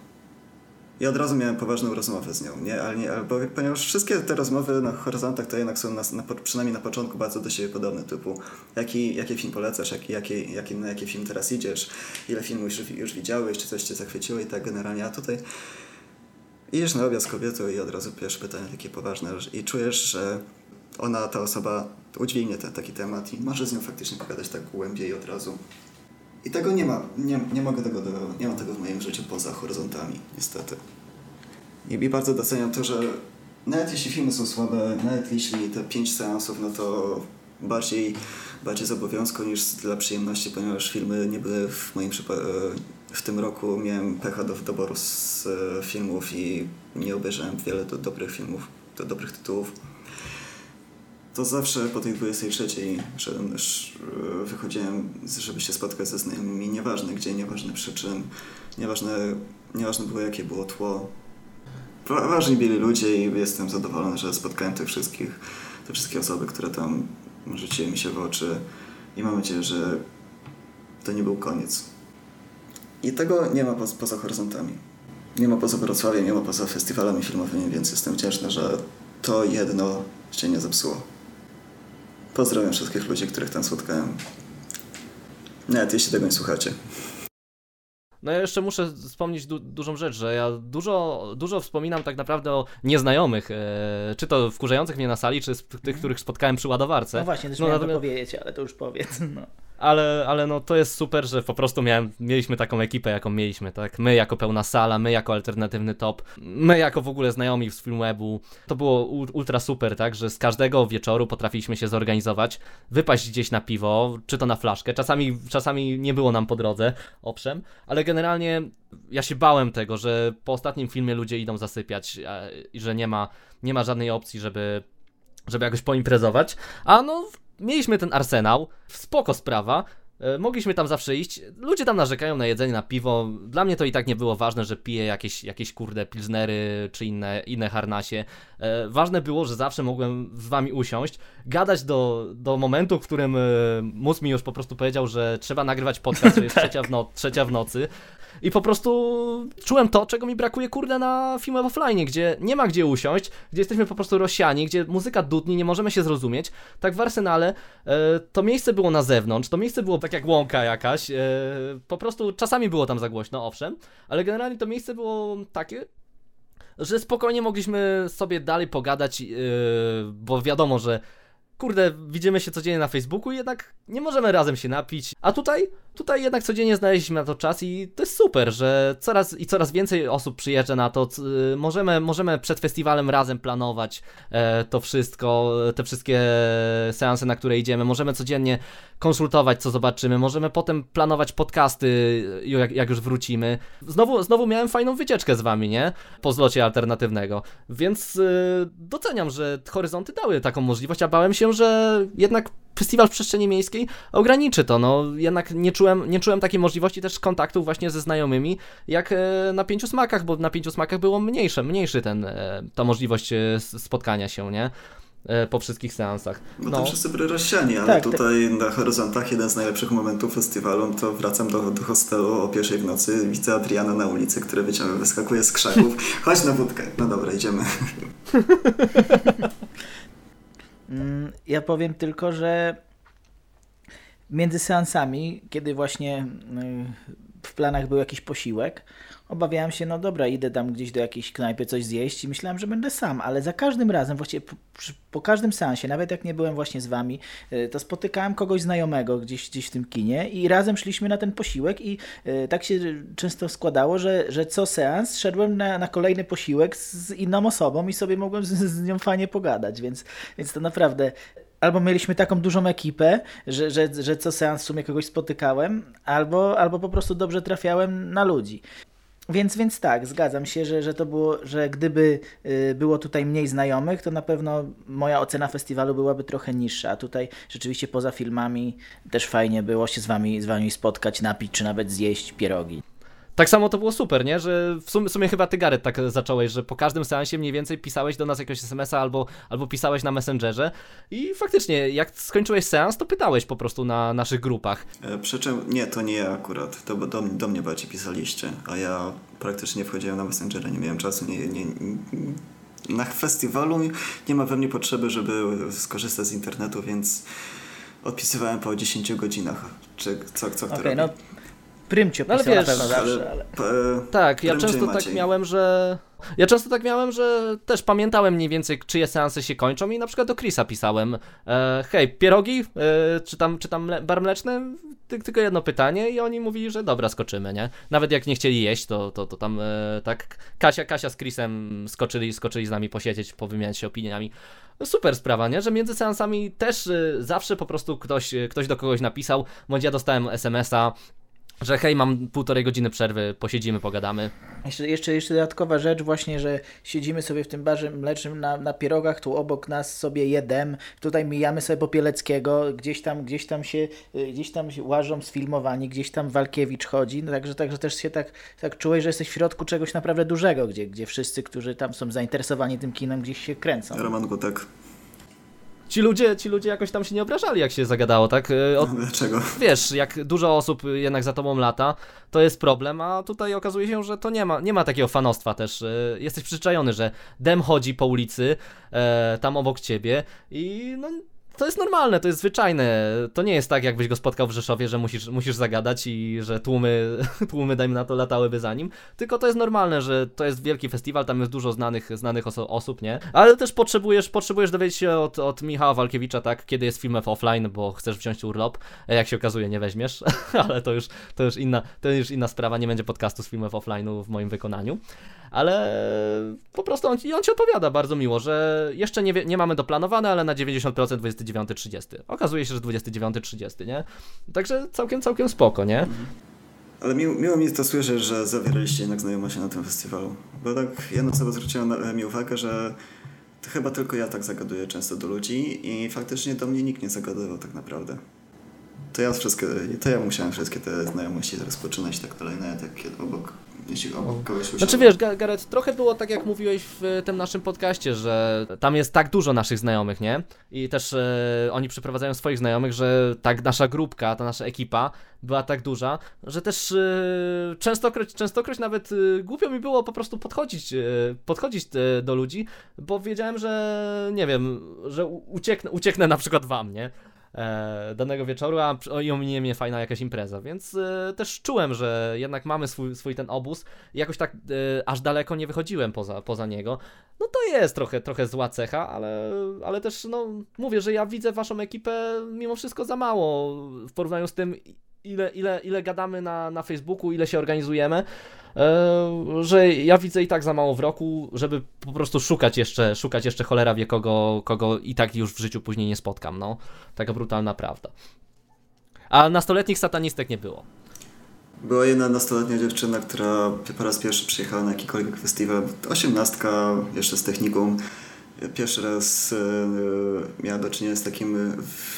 I od razu miałem poważną rozmowę z nią, nie? Ale nie, bo, ponieważ wszystkie te rozmowy na horyzontach to jednak są na, na, przynajmniej na początku bardzo do siebie podobne, typu jaki, jaki film polecasz, jaki, jaki, jaki, na jaki film teraz idziesz, ile filmów już, już widziałeś, czy coś cię zachwyciło i tak generalnie, a tutaj idziesz na obiad z kobietą i od razu pierwsze pytanie takie poważne i czujesz, że ona, ta osoba udźwignie ten taki temat i może z nią faktycznie pogadać tak głębiej od razu. I tego nie ma. Nie, nie mogę tego, do, nie ma tego w moim życiu poza horyzontami, niestety. I, I bardzo doceniam to, że nawet jeśli filmy są słabe, nawet jeśli te pięć seansów, no to bardziej, bardziej z obowiązku niż dla przyjemności, ponieważ filmy nie były w moim przypadku. W tym roku miałem pecha do doboru z e, filmów i nie obejrzałem wiele do dobrych filmów, do dobrych tytułów to zawsze po tej 23 szedłem, wychodziłem, żeby się spotkać ze znajomymi, nieważne gdzie, nieważne przy czym, nieważne, nieważne było jakie było tło. Ważni byli ludzie i jestem zadowolony, że spotkałem tych wszystkich, te wszystkie osoby, które tam rzuciły mi się w oczy i mam nadzieję, że to nie był koniec. I tego nie ma poza, poza horyzontami. Nie ma poza Wrocławiem, nie ma poza festiwalami filmowymi, więc jestem wdzięczny, że to jedno się nie zepsuło. Pozdrawiam wszystkich ludzi, których tam spotkałem. Nawet jeśli tego nie słuchacie. No ja jeszcze muszę wspomnieć du dużą rzecz, że ja dużo, dużo wspominam tak naprawdę o nieznajomych, e, czy to wkurzających mnie na sali, czy tych, mhm. których spotkałem przy ładowarce. No właśnie, też no, miałem natomiast... powiedzieć, ale to już powiedz. No ale, ale no to jest super, że po prostu miałem, mieliśmy taką ekipę, jaką mieliśmy, tak? My jako pełna sala, my jako alternatywny top, my jako w ogóle znajomi z Filmwebu. To było ultra super, tak? Że z każdego wieczoru potrafiliśmy się zorganizować, wypaść gdzieś na piwo, czy to na flaszkę. Czasami, czasami nie było nam po drodze, owszem, ale generalnie ja się bałem tego, że po ostatnim filmie ludzie idą zasypiać i że nie ma, nie ma żadnej opcji, żeby, żeby jakoś poimprezować. A no mieliśmy ten arsenał, spoko sprawa, Mogliśmy tam zawsze iść. Ludzie tam narzekają na jedzenie, na piwo. Dla mnie to i tak nie było ważne, że piję jakieś, jakieś kurde pilsnery czy inne, inne harnasie. E, ważne było, że zawsze mogłem z wami usiąść, gadać do, do momentu, w którym e, mózg mi już po prostu powiedział, że trzeba nagrywać podcast, że jest tak. trzecia, w no, trzecia w nocy. I po prostu czułem to, czego mi brakuje, kurde, na filmach offline, gdzie nie ma gdzie usiąść, gdzie jesteśmy po prostu Rosjani, gdzie muzyka dudni, nie możemy się zrozumieć. Tak w Arsenale e, to miejsce było na zewnątrz, to miejsce było tak jak łąka jakaś, e, po prostu czasami było tam za głośno, owszem, ale generalnie to miejsce było takie, że spokojnie mogliśmy sobie dalej pogadać, yy, bo wiadomo, że kurde, widzimy się codziennie na Facebooku jednak nie możemy razem się napić. A tutaj Tutaj jednak codziennie znaleźliśmy na to czas i to jest super, że coraz i coraz więcej osób przyjeżdża na to. Możemy, możemy przed festiwalem razem planować e, to wszystko, te wszystkie seanse, na które idziemy. Możemy codziennie konsultować, co zobaczymy. Możemy potem planować podcasty, jak, jak już wrócimy. Znowu, znowu miałem fajną wycieczkę z wami, nie? Po zlocie alternatywnego. Więc yy, doceniam, że horyzonty dały taką możliwość, a bałem się, że jednak festiwal w przestrzeni miejskiej ograniczy to, no jednak nie czułem, nie czułem takiej możliwości też kontaktów właśnie ze znajomymi, jak e, na pięciu smakach, bo na pięciu smakach było mniejsze, mniejszy ten, e, ta możliwość e, spotkania się, nie? po wszystkich seansach. No, no. to wszyscy byli rozsiani, ale tak, tutaj tak. na horyzontach jeden z najlepszych momentów festiwalu to wracam do, do hostelu o pierwszej w nocy, widzę Adriana na ulicy, który wyciąga, wyskakuje z krzaków. Chodź na wódkę. No dobra, idziemy. Mm, ja powiem tylko, że między seansami, kiedy właśnie y, w planach był jakiś posiłek, obawiałem się, no dobra, idę tam gdzieś do jakiejś knajpy coś zjeść i myślałem, że będę sam, ale za każdym razem, właściwie po, po, każdym seansie, nawet jak nie byłem właśnie z wami, y, to spotykałem kogoś znajomego gdzieś, gdzieś w tym kinie i razem szliśmy na ten posiłek i y, tak się często składało, że, że co seans szedłem na, na kolejny posiłek z inną osobą i sobie mogłem z, z nią fajnie pogadać, więc, więc to naprawdę albo mieliśmy taką dużą ekipę, że, że, że co seans w sumie kogoś spotykałem, albo, albo po prostu dobrze trafiałem na ludzi. Więc, więc tak, zgadzam się, że, że to było, że gdyby y, było tutaj mniej znajomych, to na pewno moja ocena festiwalu byłaby trochę niższa. A tutaj rzeczywiście poza filmami też fajnie było się z wami, z wami spotkać, napić, czy nawet zjeść pierogi. Tak samo to było super, nie? Że w sumie, w sumie chyba ty, Gareth, tak zacząłeś, że po każdym seansie mniej więcej pisałeś do nas jakiegoś SMS-a albo, albo pisałeś na Messengerze i faktycznie, jak skończyłeś seans, to pytałeś po prostu na naszych grupach. E, przy czym, nie, to nie ja akurat, to do, do mnie bardziej pisaliście, a ja praktycznie wchodziłem na Messengera, nie miałem czasu, nie, nie, na festiwalu nie ma we mnie potrzeby, żeby skorzystać z internetu, więc odpisywałem po 10 godzinach, czy co, co kto okay, robi. Prymcio no, ale wiesz, na pewno zawsze, ale... Tak, ja często tak miałem, że... Ja często tak miałem, że też pamiętałem mniej więcej, czyje seanse się kończą i na przykład do Chrisa pisałem e, hej, pierogi, e, czy tam, czy tam bar mleczny? Ty, tylko jedno pytanie i oni mówili, że dobra, skoczymy, nie? Nawet jak nie chcieli jeść, to, to, to tam e, tak Kasia, Kasia z Chrisem skoczyli, skoczyli z nami posiedzieć, powymieniać się opiniami. Super sprawa, nie? Że między seansami też e, zawsze po prostu ktoś, ktoś do kogoś napisał, bądź ja dostałem SMS-a, że hej, mam półtorej godziny przerwy, posiedzimy, pogadamy. Jeszcze, jeszcze, jeszcze dodatkowa rzecz właśnie, że siedzimy sobie w tym barze mlecznym na, na pierogach, tu obok nas sobie jedem, tutaj mijamy sobie Popieleckiego, gdzieś tam, gdzieś tam się, y, gdzieś tam się łażą sfilmowani, gdzieś tam Walkiewicz chodzi, no także, także też się tak, tak czułeś, że jesteś w środku czegoś naprawdę dużego, gdzie, gdzie wszyscy, którzy tam są zainteresowani tym kinem, gdzieś się kręcą. Roman Gutek ci ludzie, ci ludzie jakoś tam się nie obrażali, jak się zagadało, tak? E, Od, no, Dlaczego? Wiesz, jak dużo osób jednak za tobą lata, to jest problem, a tutaj okazuje się, że to nie ma, nie ma takiego fanostwa też. E, jesteś przyzwyczajony, że dem chodzi po ulicy, e, tam obok ciebie i no to jest normalne, to jest zwyczajne. To nie jest tak, jakbyś go spotkał w Rzeszowie, że musisz, musisz zagadać i że tłumy, tłumy, dajmy na to, latałyby za nim. Tylko to jest normalne, że to jest wielki festiwal, tam jest dużo znanych, znanych oso osób, nie? Ale też potrzebujesz, potrzebujesz dowiedzieć się od, od Michała Walkiewicza, tak, kiedy jest film offline, bo chcesz wziąć urlop. Jak się okazuje, nie weźmiesz, ale to już, to już inna, to już inna sprawa, nie będzie podcastu z filmów offline'u w moim wykonaniu ale po prostu on, on ci odpowiada bardzo miło, że jeszcze nie, nie mamy doplanowane, ale na 90% 29-30. Okazuje się, że 29-30, nie? Także całkiem, całkiem spoko, nie? Mhm. Ale miło, miło mi to słyszeć, że zawieraliście jednak znajomości na tym festiwalu. Bo tak jedna osoba zwróciła mi uwagę, że to chyba tylko ja tak zagaduję często do ludzi i faktycznie do mnie nikt nie zagadywał tak naprawdę. To ja wszystkie, to ja musiałem wszystkie te znajomości rozpoczynać tak dalej, jak obok jeśli kogoś Znaczy wiesz, Gareth, trochę było tak jak mówiłeś w tym naszym podcaście, że tam jest tak dużo naszych znajomych, nie? I też e, oni przyprowadzają swoich znajomych, że tak nasza grupka, ta nasza ekipa była tak duża, że też e, częstokroć, częstokroć nawet e, głupio mi było po prostu podchodzić, e, podchodzić e, do ludzi, bo wiedziałem, że nie wiem, że ucieknę, ucieknę na przykład wam, nie? E, danego wieczoru, a i ominie mnie fajna jakaś impreza, więc e, też czułem, że jednak mamy swój, swój ten obóz jakoś tak e, aż daleko nie wychodziłem poza, poza niego. No to jest trochę, trochę zła cecha, ale, ale też no mówię, że ja widzę waszą ekipę mimo wszystko za mało w porównaniu z tym ile, ile, ile gadamy na, na Facebooku, ile się organizujemy, e, że ja widzę i tak za mało w roku, żeby po prostu szukać jeszcze, szukać jeszcze cholera wie kogo, kogo i tak już w życiu później nie spotkam, no. Taka brutalna prawda. A nastoletnich satanistek nie było. Była jedna nastoletnia dziewczyna, która po raz pierwszy przyjechała na jakikolwiek festiwal. Osiemnastka, jeszcze z technikum. Pierwszy raz e, miała do czynienia z takim e,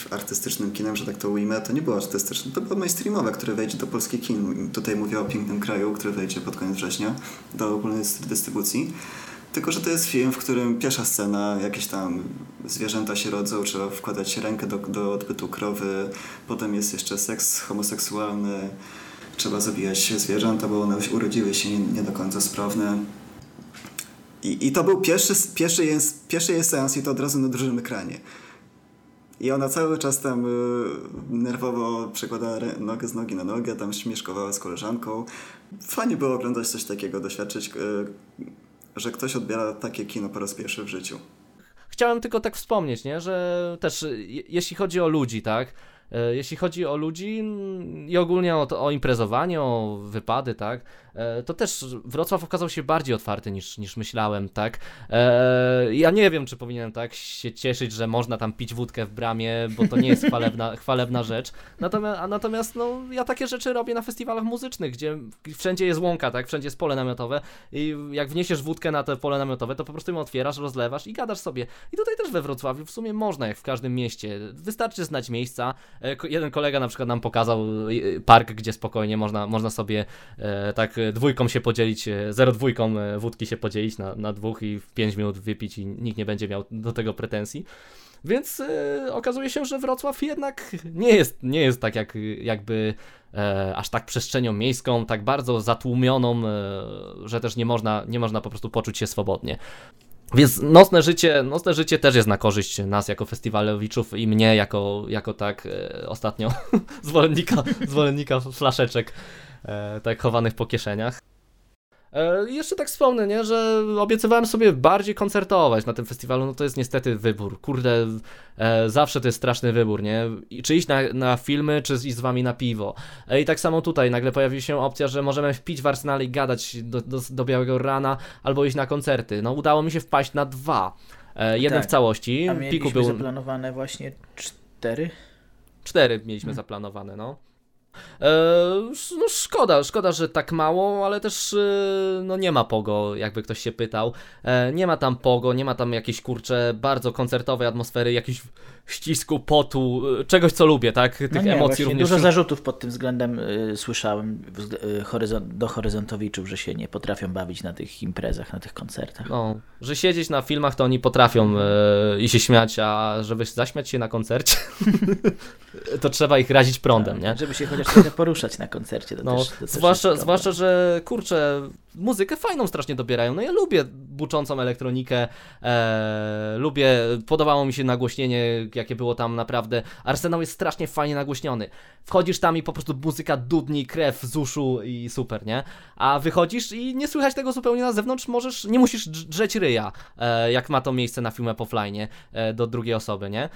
artystycznym kinem, że tak to ujmę. To nie było artystyczne, to było mainstreamowe, które wejdzie do polskich kin. Tutaj mówię o Pięknym Kraju, który wejdzie pod koniec września do ogólnej dystrybucji. Tylko, że to jest film, w którym pierwsza scena, jakieś tam zwierzęta się rodzą, trzeba wkładać rękę do, do odbytu krowy, potem jest jeszcze seks homoseksualny, trzeba zabijać zwierzęta, bo one urodziły się nie, nie do końca sprawne. I, I to był pierwszy, pierwszy, jest, pierwszy jest seans i to od razu na dużym ekranie. I ona cały czas tam y, nerwowo przekładała nogę z nogi na nogę, tam śmieszkowała z koleżanką. Fajnie było oglądać coś takiego, doświadczyć, y, że ktoś odbiera takie kino po raz pierwszy w życiu. Chciałem tylko tak wspomnieć, nie, że też jeśli chodzi o ludzi, tak, jeśli chodzi o ludzi i ogólnie o, to, o imprezowanie, o wypady, tak, e, to też Wrocław okazał się bardziej otwarty niż, niż myślałem, tak. E, ja nie wiem, czy powinienem tak się cieszyć, że można tam pić wódkę w bramie, bo to nie jest chwalebna, chwalebna rzecz. Natomiast, natomiast no, ja takie rzeczy robię na festiwalach muzycznych, gdzie wszędzie jest łąka, tak, wszędzie jest pole namiotowe i jak wniesiesz wódkę na te pole namiotowe, to po prostu ją otwierasz, rozlewasz i gadasz sobie. I tutaj też we Wrocławiu w sumie można, jak w każdym mieście. Wystarczy znać miejsca, E, jeden kolega na przykład nam pokazał e, park, gdzie spokojnie można, można sobie e, tak dwójką się podzielić, zero dwójką wódki się podzielić na, na dwóch i w pięć minut wypić i nikt nie będzie miał do tego pretensji. Więc e, okazuje się, że Wrocław jednak nie jest, nie jest tak jak, jakby e, aż tak przestrzenią miejską, tak bardzo zatłumioną, e, że też nie można, nie można po prostu poczuć się swobodnie. Więc nocne życie, nocne życie też jest na korzyść nas jako festiwalowiczów i mnie jako, jako tak e, ostatnio zwolennika, zwolennika flaszeczek e, tak chowanych po kieszeniach. E, jeszcze tak wspomnę, nie, że obiecywałem sobie bardziej koncertować na tym festiwalu, no to jest niestety wybór. Kurde, e, zawsze to jest straszny wybór, nie? I, czy iść na, na filmy, czy iść z wami na piwo. E, I tak samo tutaj nagle pojawi się opcja, że możemy wpić w Arsenale i gadać do, do, do białego rana, albo iść na koncerty. No udało mi się wpaść na dwa. E, jeden tak. w całości. A Piku był zaplanowane właśnie cztery? Cztery mieliśmy hmm. zaplanowane, no. E, no szkoda, szkoda, że tak mało, ale też e, no nie ma pogo, jakby ktoś się pytał. E, nie ma tam pogo, nie ma tam jakiejś kurcze bardzo koncertowej atmosfery, jakiejś ścisku, potu, czegoś co lubię, tak? Tych no nie, emocji również. Dużo zarzutów pod tym względem y, słyszałem y, horyzont, do horyzontowiczów, że się nie potrafią bawić na tych imprezach, na tych koncertach. No, że siedzieć na filmach to oni potrafią y, i się śmiać, a żeby zaśmiać się na koncercie, to trzeba ich razić prądem, tak, nie? Żeby się chociaż poruszać na koncercie. To no, też, to zwłaszcza, zwłaszcza, że kurczę, muzykę fajną strasznie dobierają. No ja lubię buczącą elektronikę, e, lubię, podobało mi się nagłośnienie, jakie było tam naprawdę. Arsenał jest strasznie fajnie nagłośniony. Wchodzisz tam i po prostu muzyka dudni, krew z uszu i super, nie? A wychodzisz i nie słychać tego zupełnie na zewnątrz, możesz, nie musisz drzeć ryja, e, jak ma to miejsce na filmie offline e, do drugiej osoby, nie?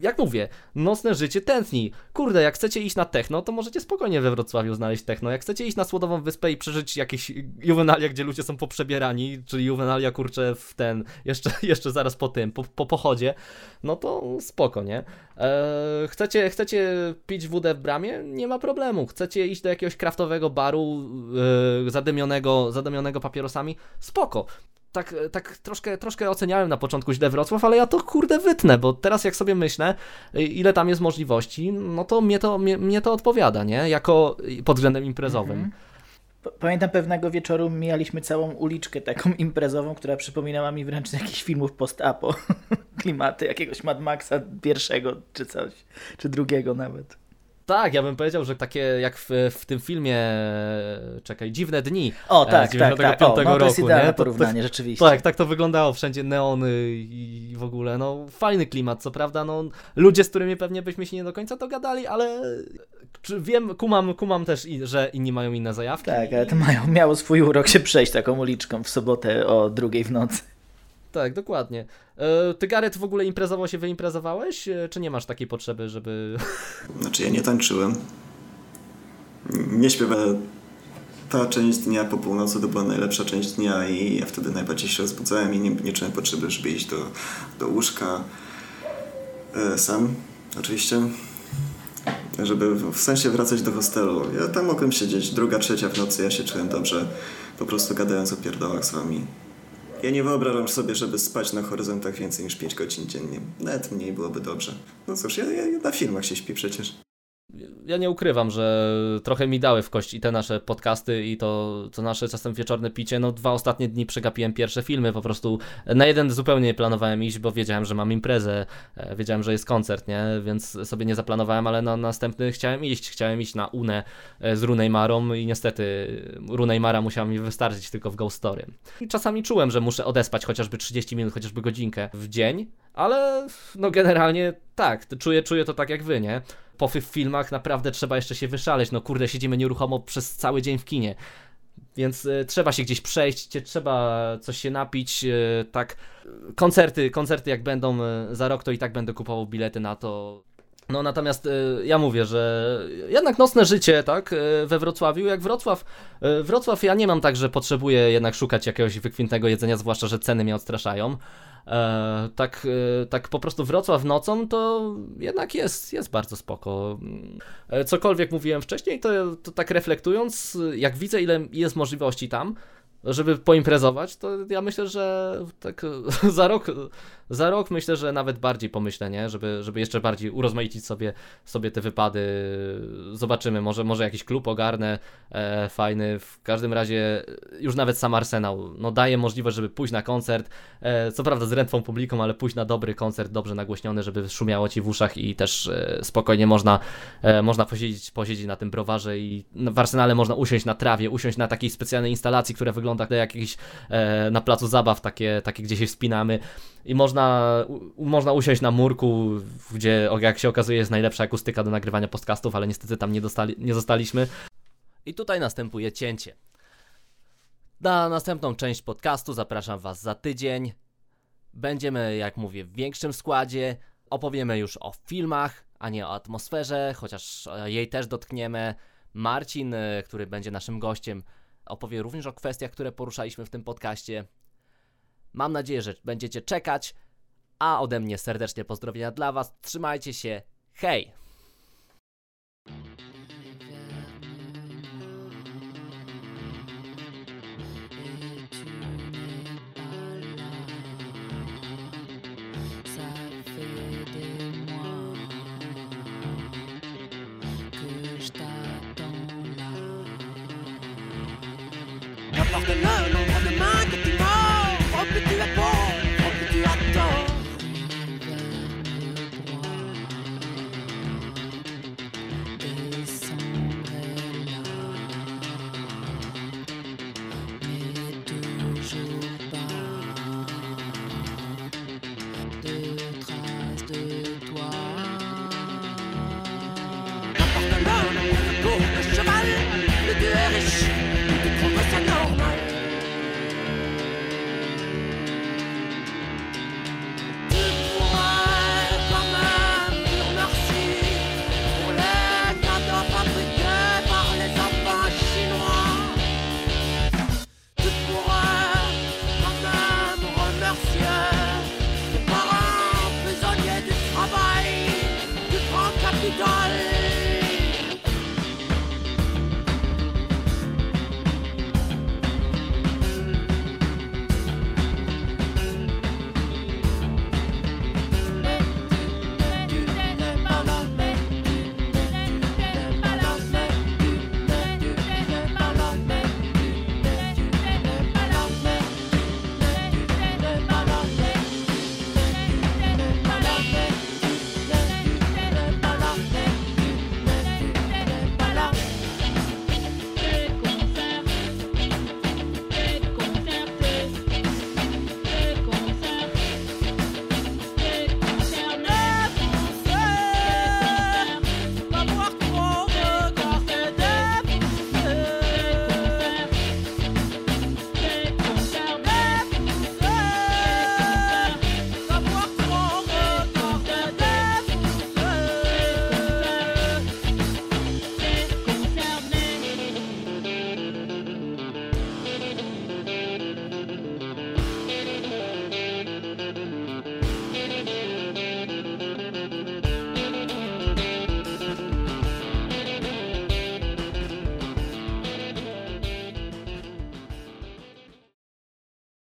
Jak mówię, nocne życie tętni. Kurde, jak chcecie iść na techno, to możecie spokojnie we Wrocławiu znaleźć techno. Jak chcecie iść na Słodową Wyspę i przeżyć jakieś juwenalia, gdzie ludzie są poprzebierani, czyli juwenalia kurczę w ten, jeszcze, jeszcze zaraz po tym, po, po pochodzie, no to spoko, nie? Eee, chcecie, chcecie pić wódę w bramie? Nie ma problemu. Chcecie iść do jakiegoś kraftowego baru yy, zadymionego, zadymionego papierosami? Spoko tak, tak troszkę, troszkę oceniałem na początku źle Wrocław, ale ja to kurde wytnę, bo teraz jak sobie myślę, ile tam jest możliwości, no to mnie to, mnie, mnie to odpowiada, nie? Jako pod względem imprezowym. Mm -hmm. Pamiętam pewnego wieczoru mijaliśmy całą uliczkę taką imprezową, która przypominała mi wręcz jakichś filmów post-apo. Klimaty jakiegoś Mad Maxa pierwszego czy coś, czy drugiego nawet. Tak, ja bym powiedział, że takie jak w, w tym filmie, czekaj, Dziwne Dni. O, tak, tak, tak. O, no, to jest idealne nie? porównanie, to, to, rzeczywiście. Tak, tak to wyglądało, wszędzie neony i w ogóle, no fajny klimat, co prawda, no ludzie, z którymi pewnie byśmy się nie do końca dogadali, ale wiem, kumam, kumam też, że inni mają inne zajawki. Tak, ale to mają, miało swój urok się przejść taką uliczką w sobotę o drugiej w nocy. Tak, dokładnie. E, ty, w ogóle imprezowo się wyimprezowałeś, e, czy nie masz takiej potrzeby, żeby... Znaczy, ja nie tańczyłem. nie śpię, ta część dnia po północy to była najlepsza część dnia i ja wtedy najbardziej się rozbudzałem i nie, nie czułem potrzeby, żeby iść do, do łóżka e, sam, oczywiście, żeby w sensie wracać do hostelu. Ja tam mogłem siedzieć druga, trzecia w nocy, ja się czułem dobrze, po prostu gadając o pierdołach z wami. Ja nie wyobrażam sobie, żeby spać na horyzontach więcej niż 5 godzin dziennie. Nawet mniej byłoby dobrze. No cóż, ja, ja na filmach się śpi przecież ja nie ukrywam, że trochę mi dały w kość i te nasze podcasty i to, to nasze czasem wieczorne picie. No dwa ostatnie dni przegapiłem pierwsze filmy, po prostu na jeden zupełnie nie planowałem iść, bo wiedziałem, że mam imprezę, e, wiedziałem, że jest koncert, nie? Więc sobie nie zaplanowałem, ale na następny chciałem iść, chciałem iść na UNE z Runej Marą i niestety Runej Mara musiała mi wystarczyć tylko w Ghost Story. I czasami czułem, że muszę odespać chociażby 30 minut, chociażby godzinkę w dzień, ale no generalnie tak, czuję, czuję to tak jak wy, nie? Po w filmach naprawdę trzeba jeszcze się wyszaleć, no kurde, siedzimy nieruchomo przez cały dzień w kinie. Więc y, trzeba się gdzieś przejść, trzeba coś się napić, y, tak. Koncerty, koncerty jak będą y, za rok, to i tak będę kupował bilety na to. No natomiast ja mówię, że jednak nocne życie, tak, we Wrocławiu, jak Wrocław, Wrocław ja nie mam tak, że potrzebuję jednak szukać jakiegoś wykwintnego jedzenia, zwłaszcza, że ceny mnie odstraszają. E, tak, e, tak po prostu Wrocław nocą to jednak jest, jest bardzo spoko. E, cokolwiek mówiłem wcześniej, to, to tak reflektując, jak widzę ile jest możliwości tam, żeby poimprezować, to ja myślę, że tak za rok, za rok myślę, że nawet bardziej pomyślę, nie? Żeby, żeby jeszcze bardziej urozmaicić sobie, sobie te wypady. Zobaczymy, może, może jakiś klub ogarnę e, fajny. W każdym razie już nawet sam Arsenał no, daje możliwość, żeby pójść na koncert. E, co prawda z rętwą publiką, ale pójść na dobry koncert, dobrze nagłośniony, żeby szumiało ci w uszach i też e, spokojnie można, e, można posiedzieć, posiedzieć na tym browarze i w Arsenale można usiąść na trawie, usiąść na takiej specjalnej instalacji, która wygląda jak jakiś e, na placu zabaw, takie, takie gdzie się wspinamy i można, u, można usiąść na murku, gdzie jak się okazuje jest najlepsza akustyka do nagrywania podcastów, ale niestety tam nie, dostali, nie zostaliśmy. I tutaj następuje cięcie. Na następną część podcastu zapraszam Was za tydzień. Będziemy, jak mówię, w większym składzie. Opowiemy już o filmach, a nie o atmosferze, chociaż jej też dotkniemy. Marcin, e, który będzie naszym gościem, opowie również o kwestiach, które poruszaliśmy w tym podcaście. Mam nadzieję, że będziecie czekać, a ode mnie serdecznie pozdrowienia dla Was. Trzymajcie się. Hej! off the nine.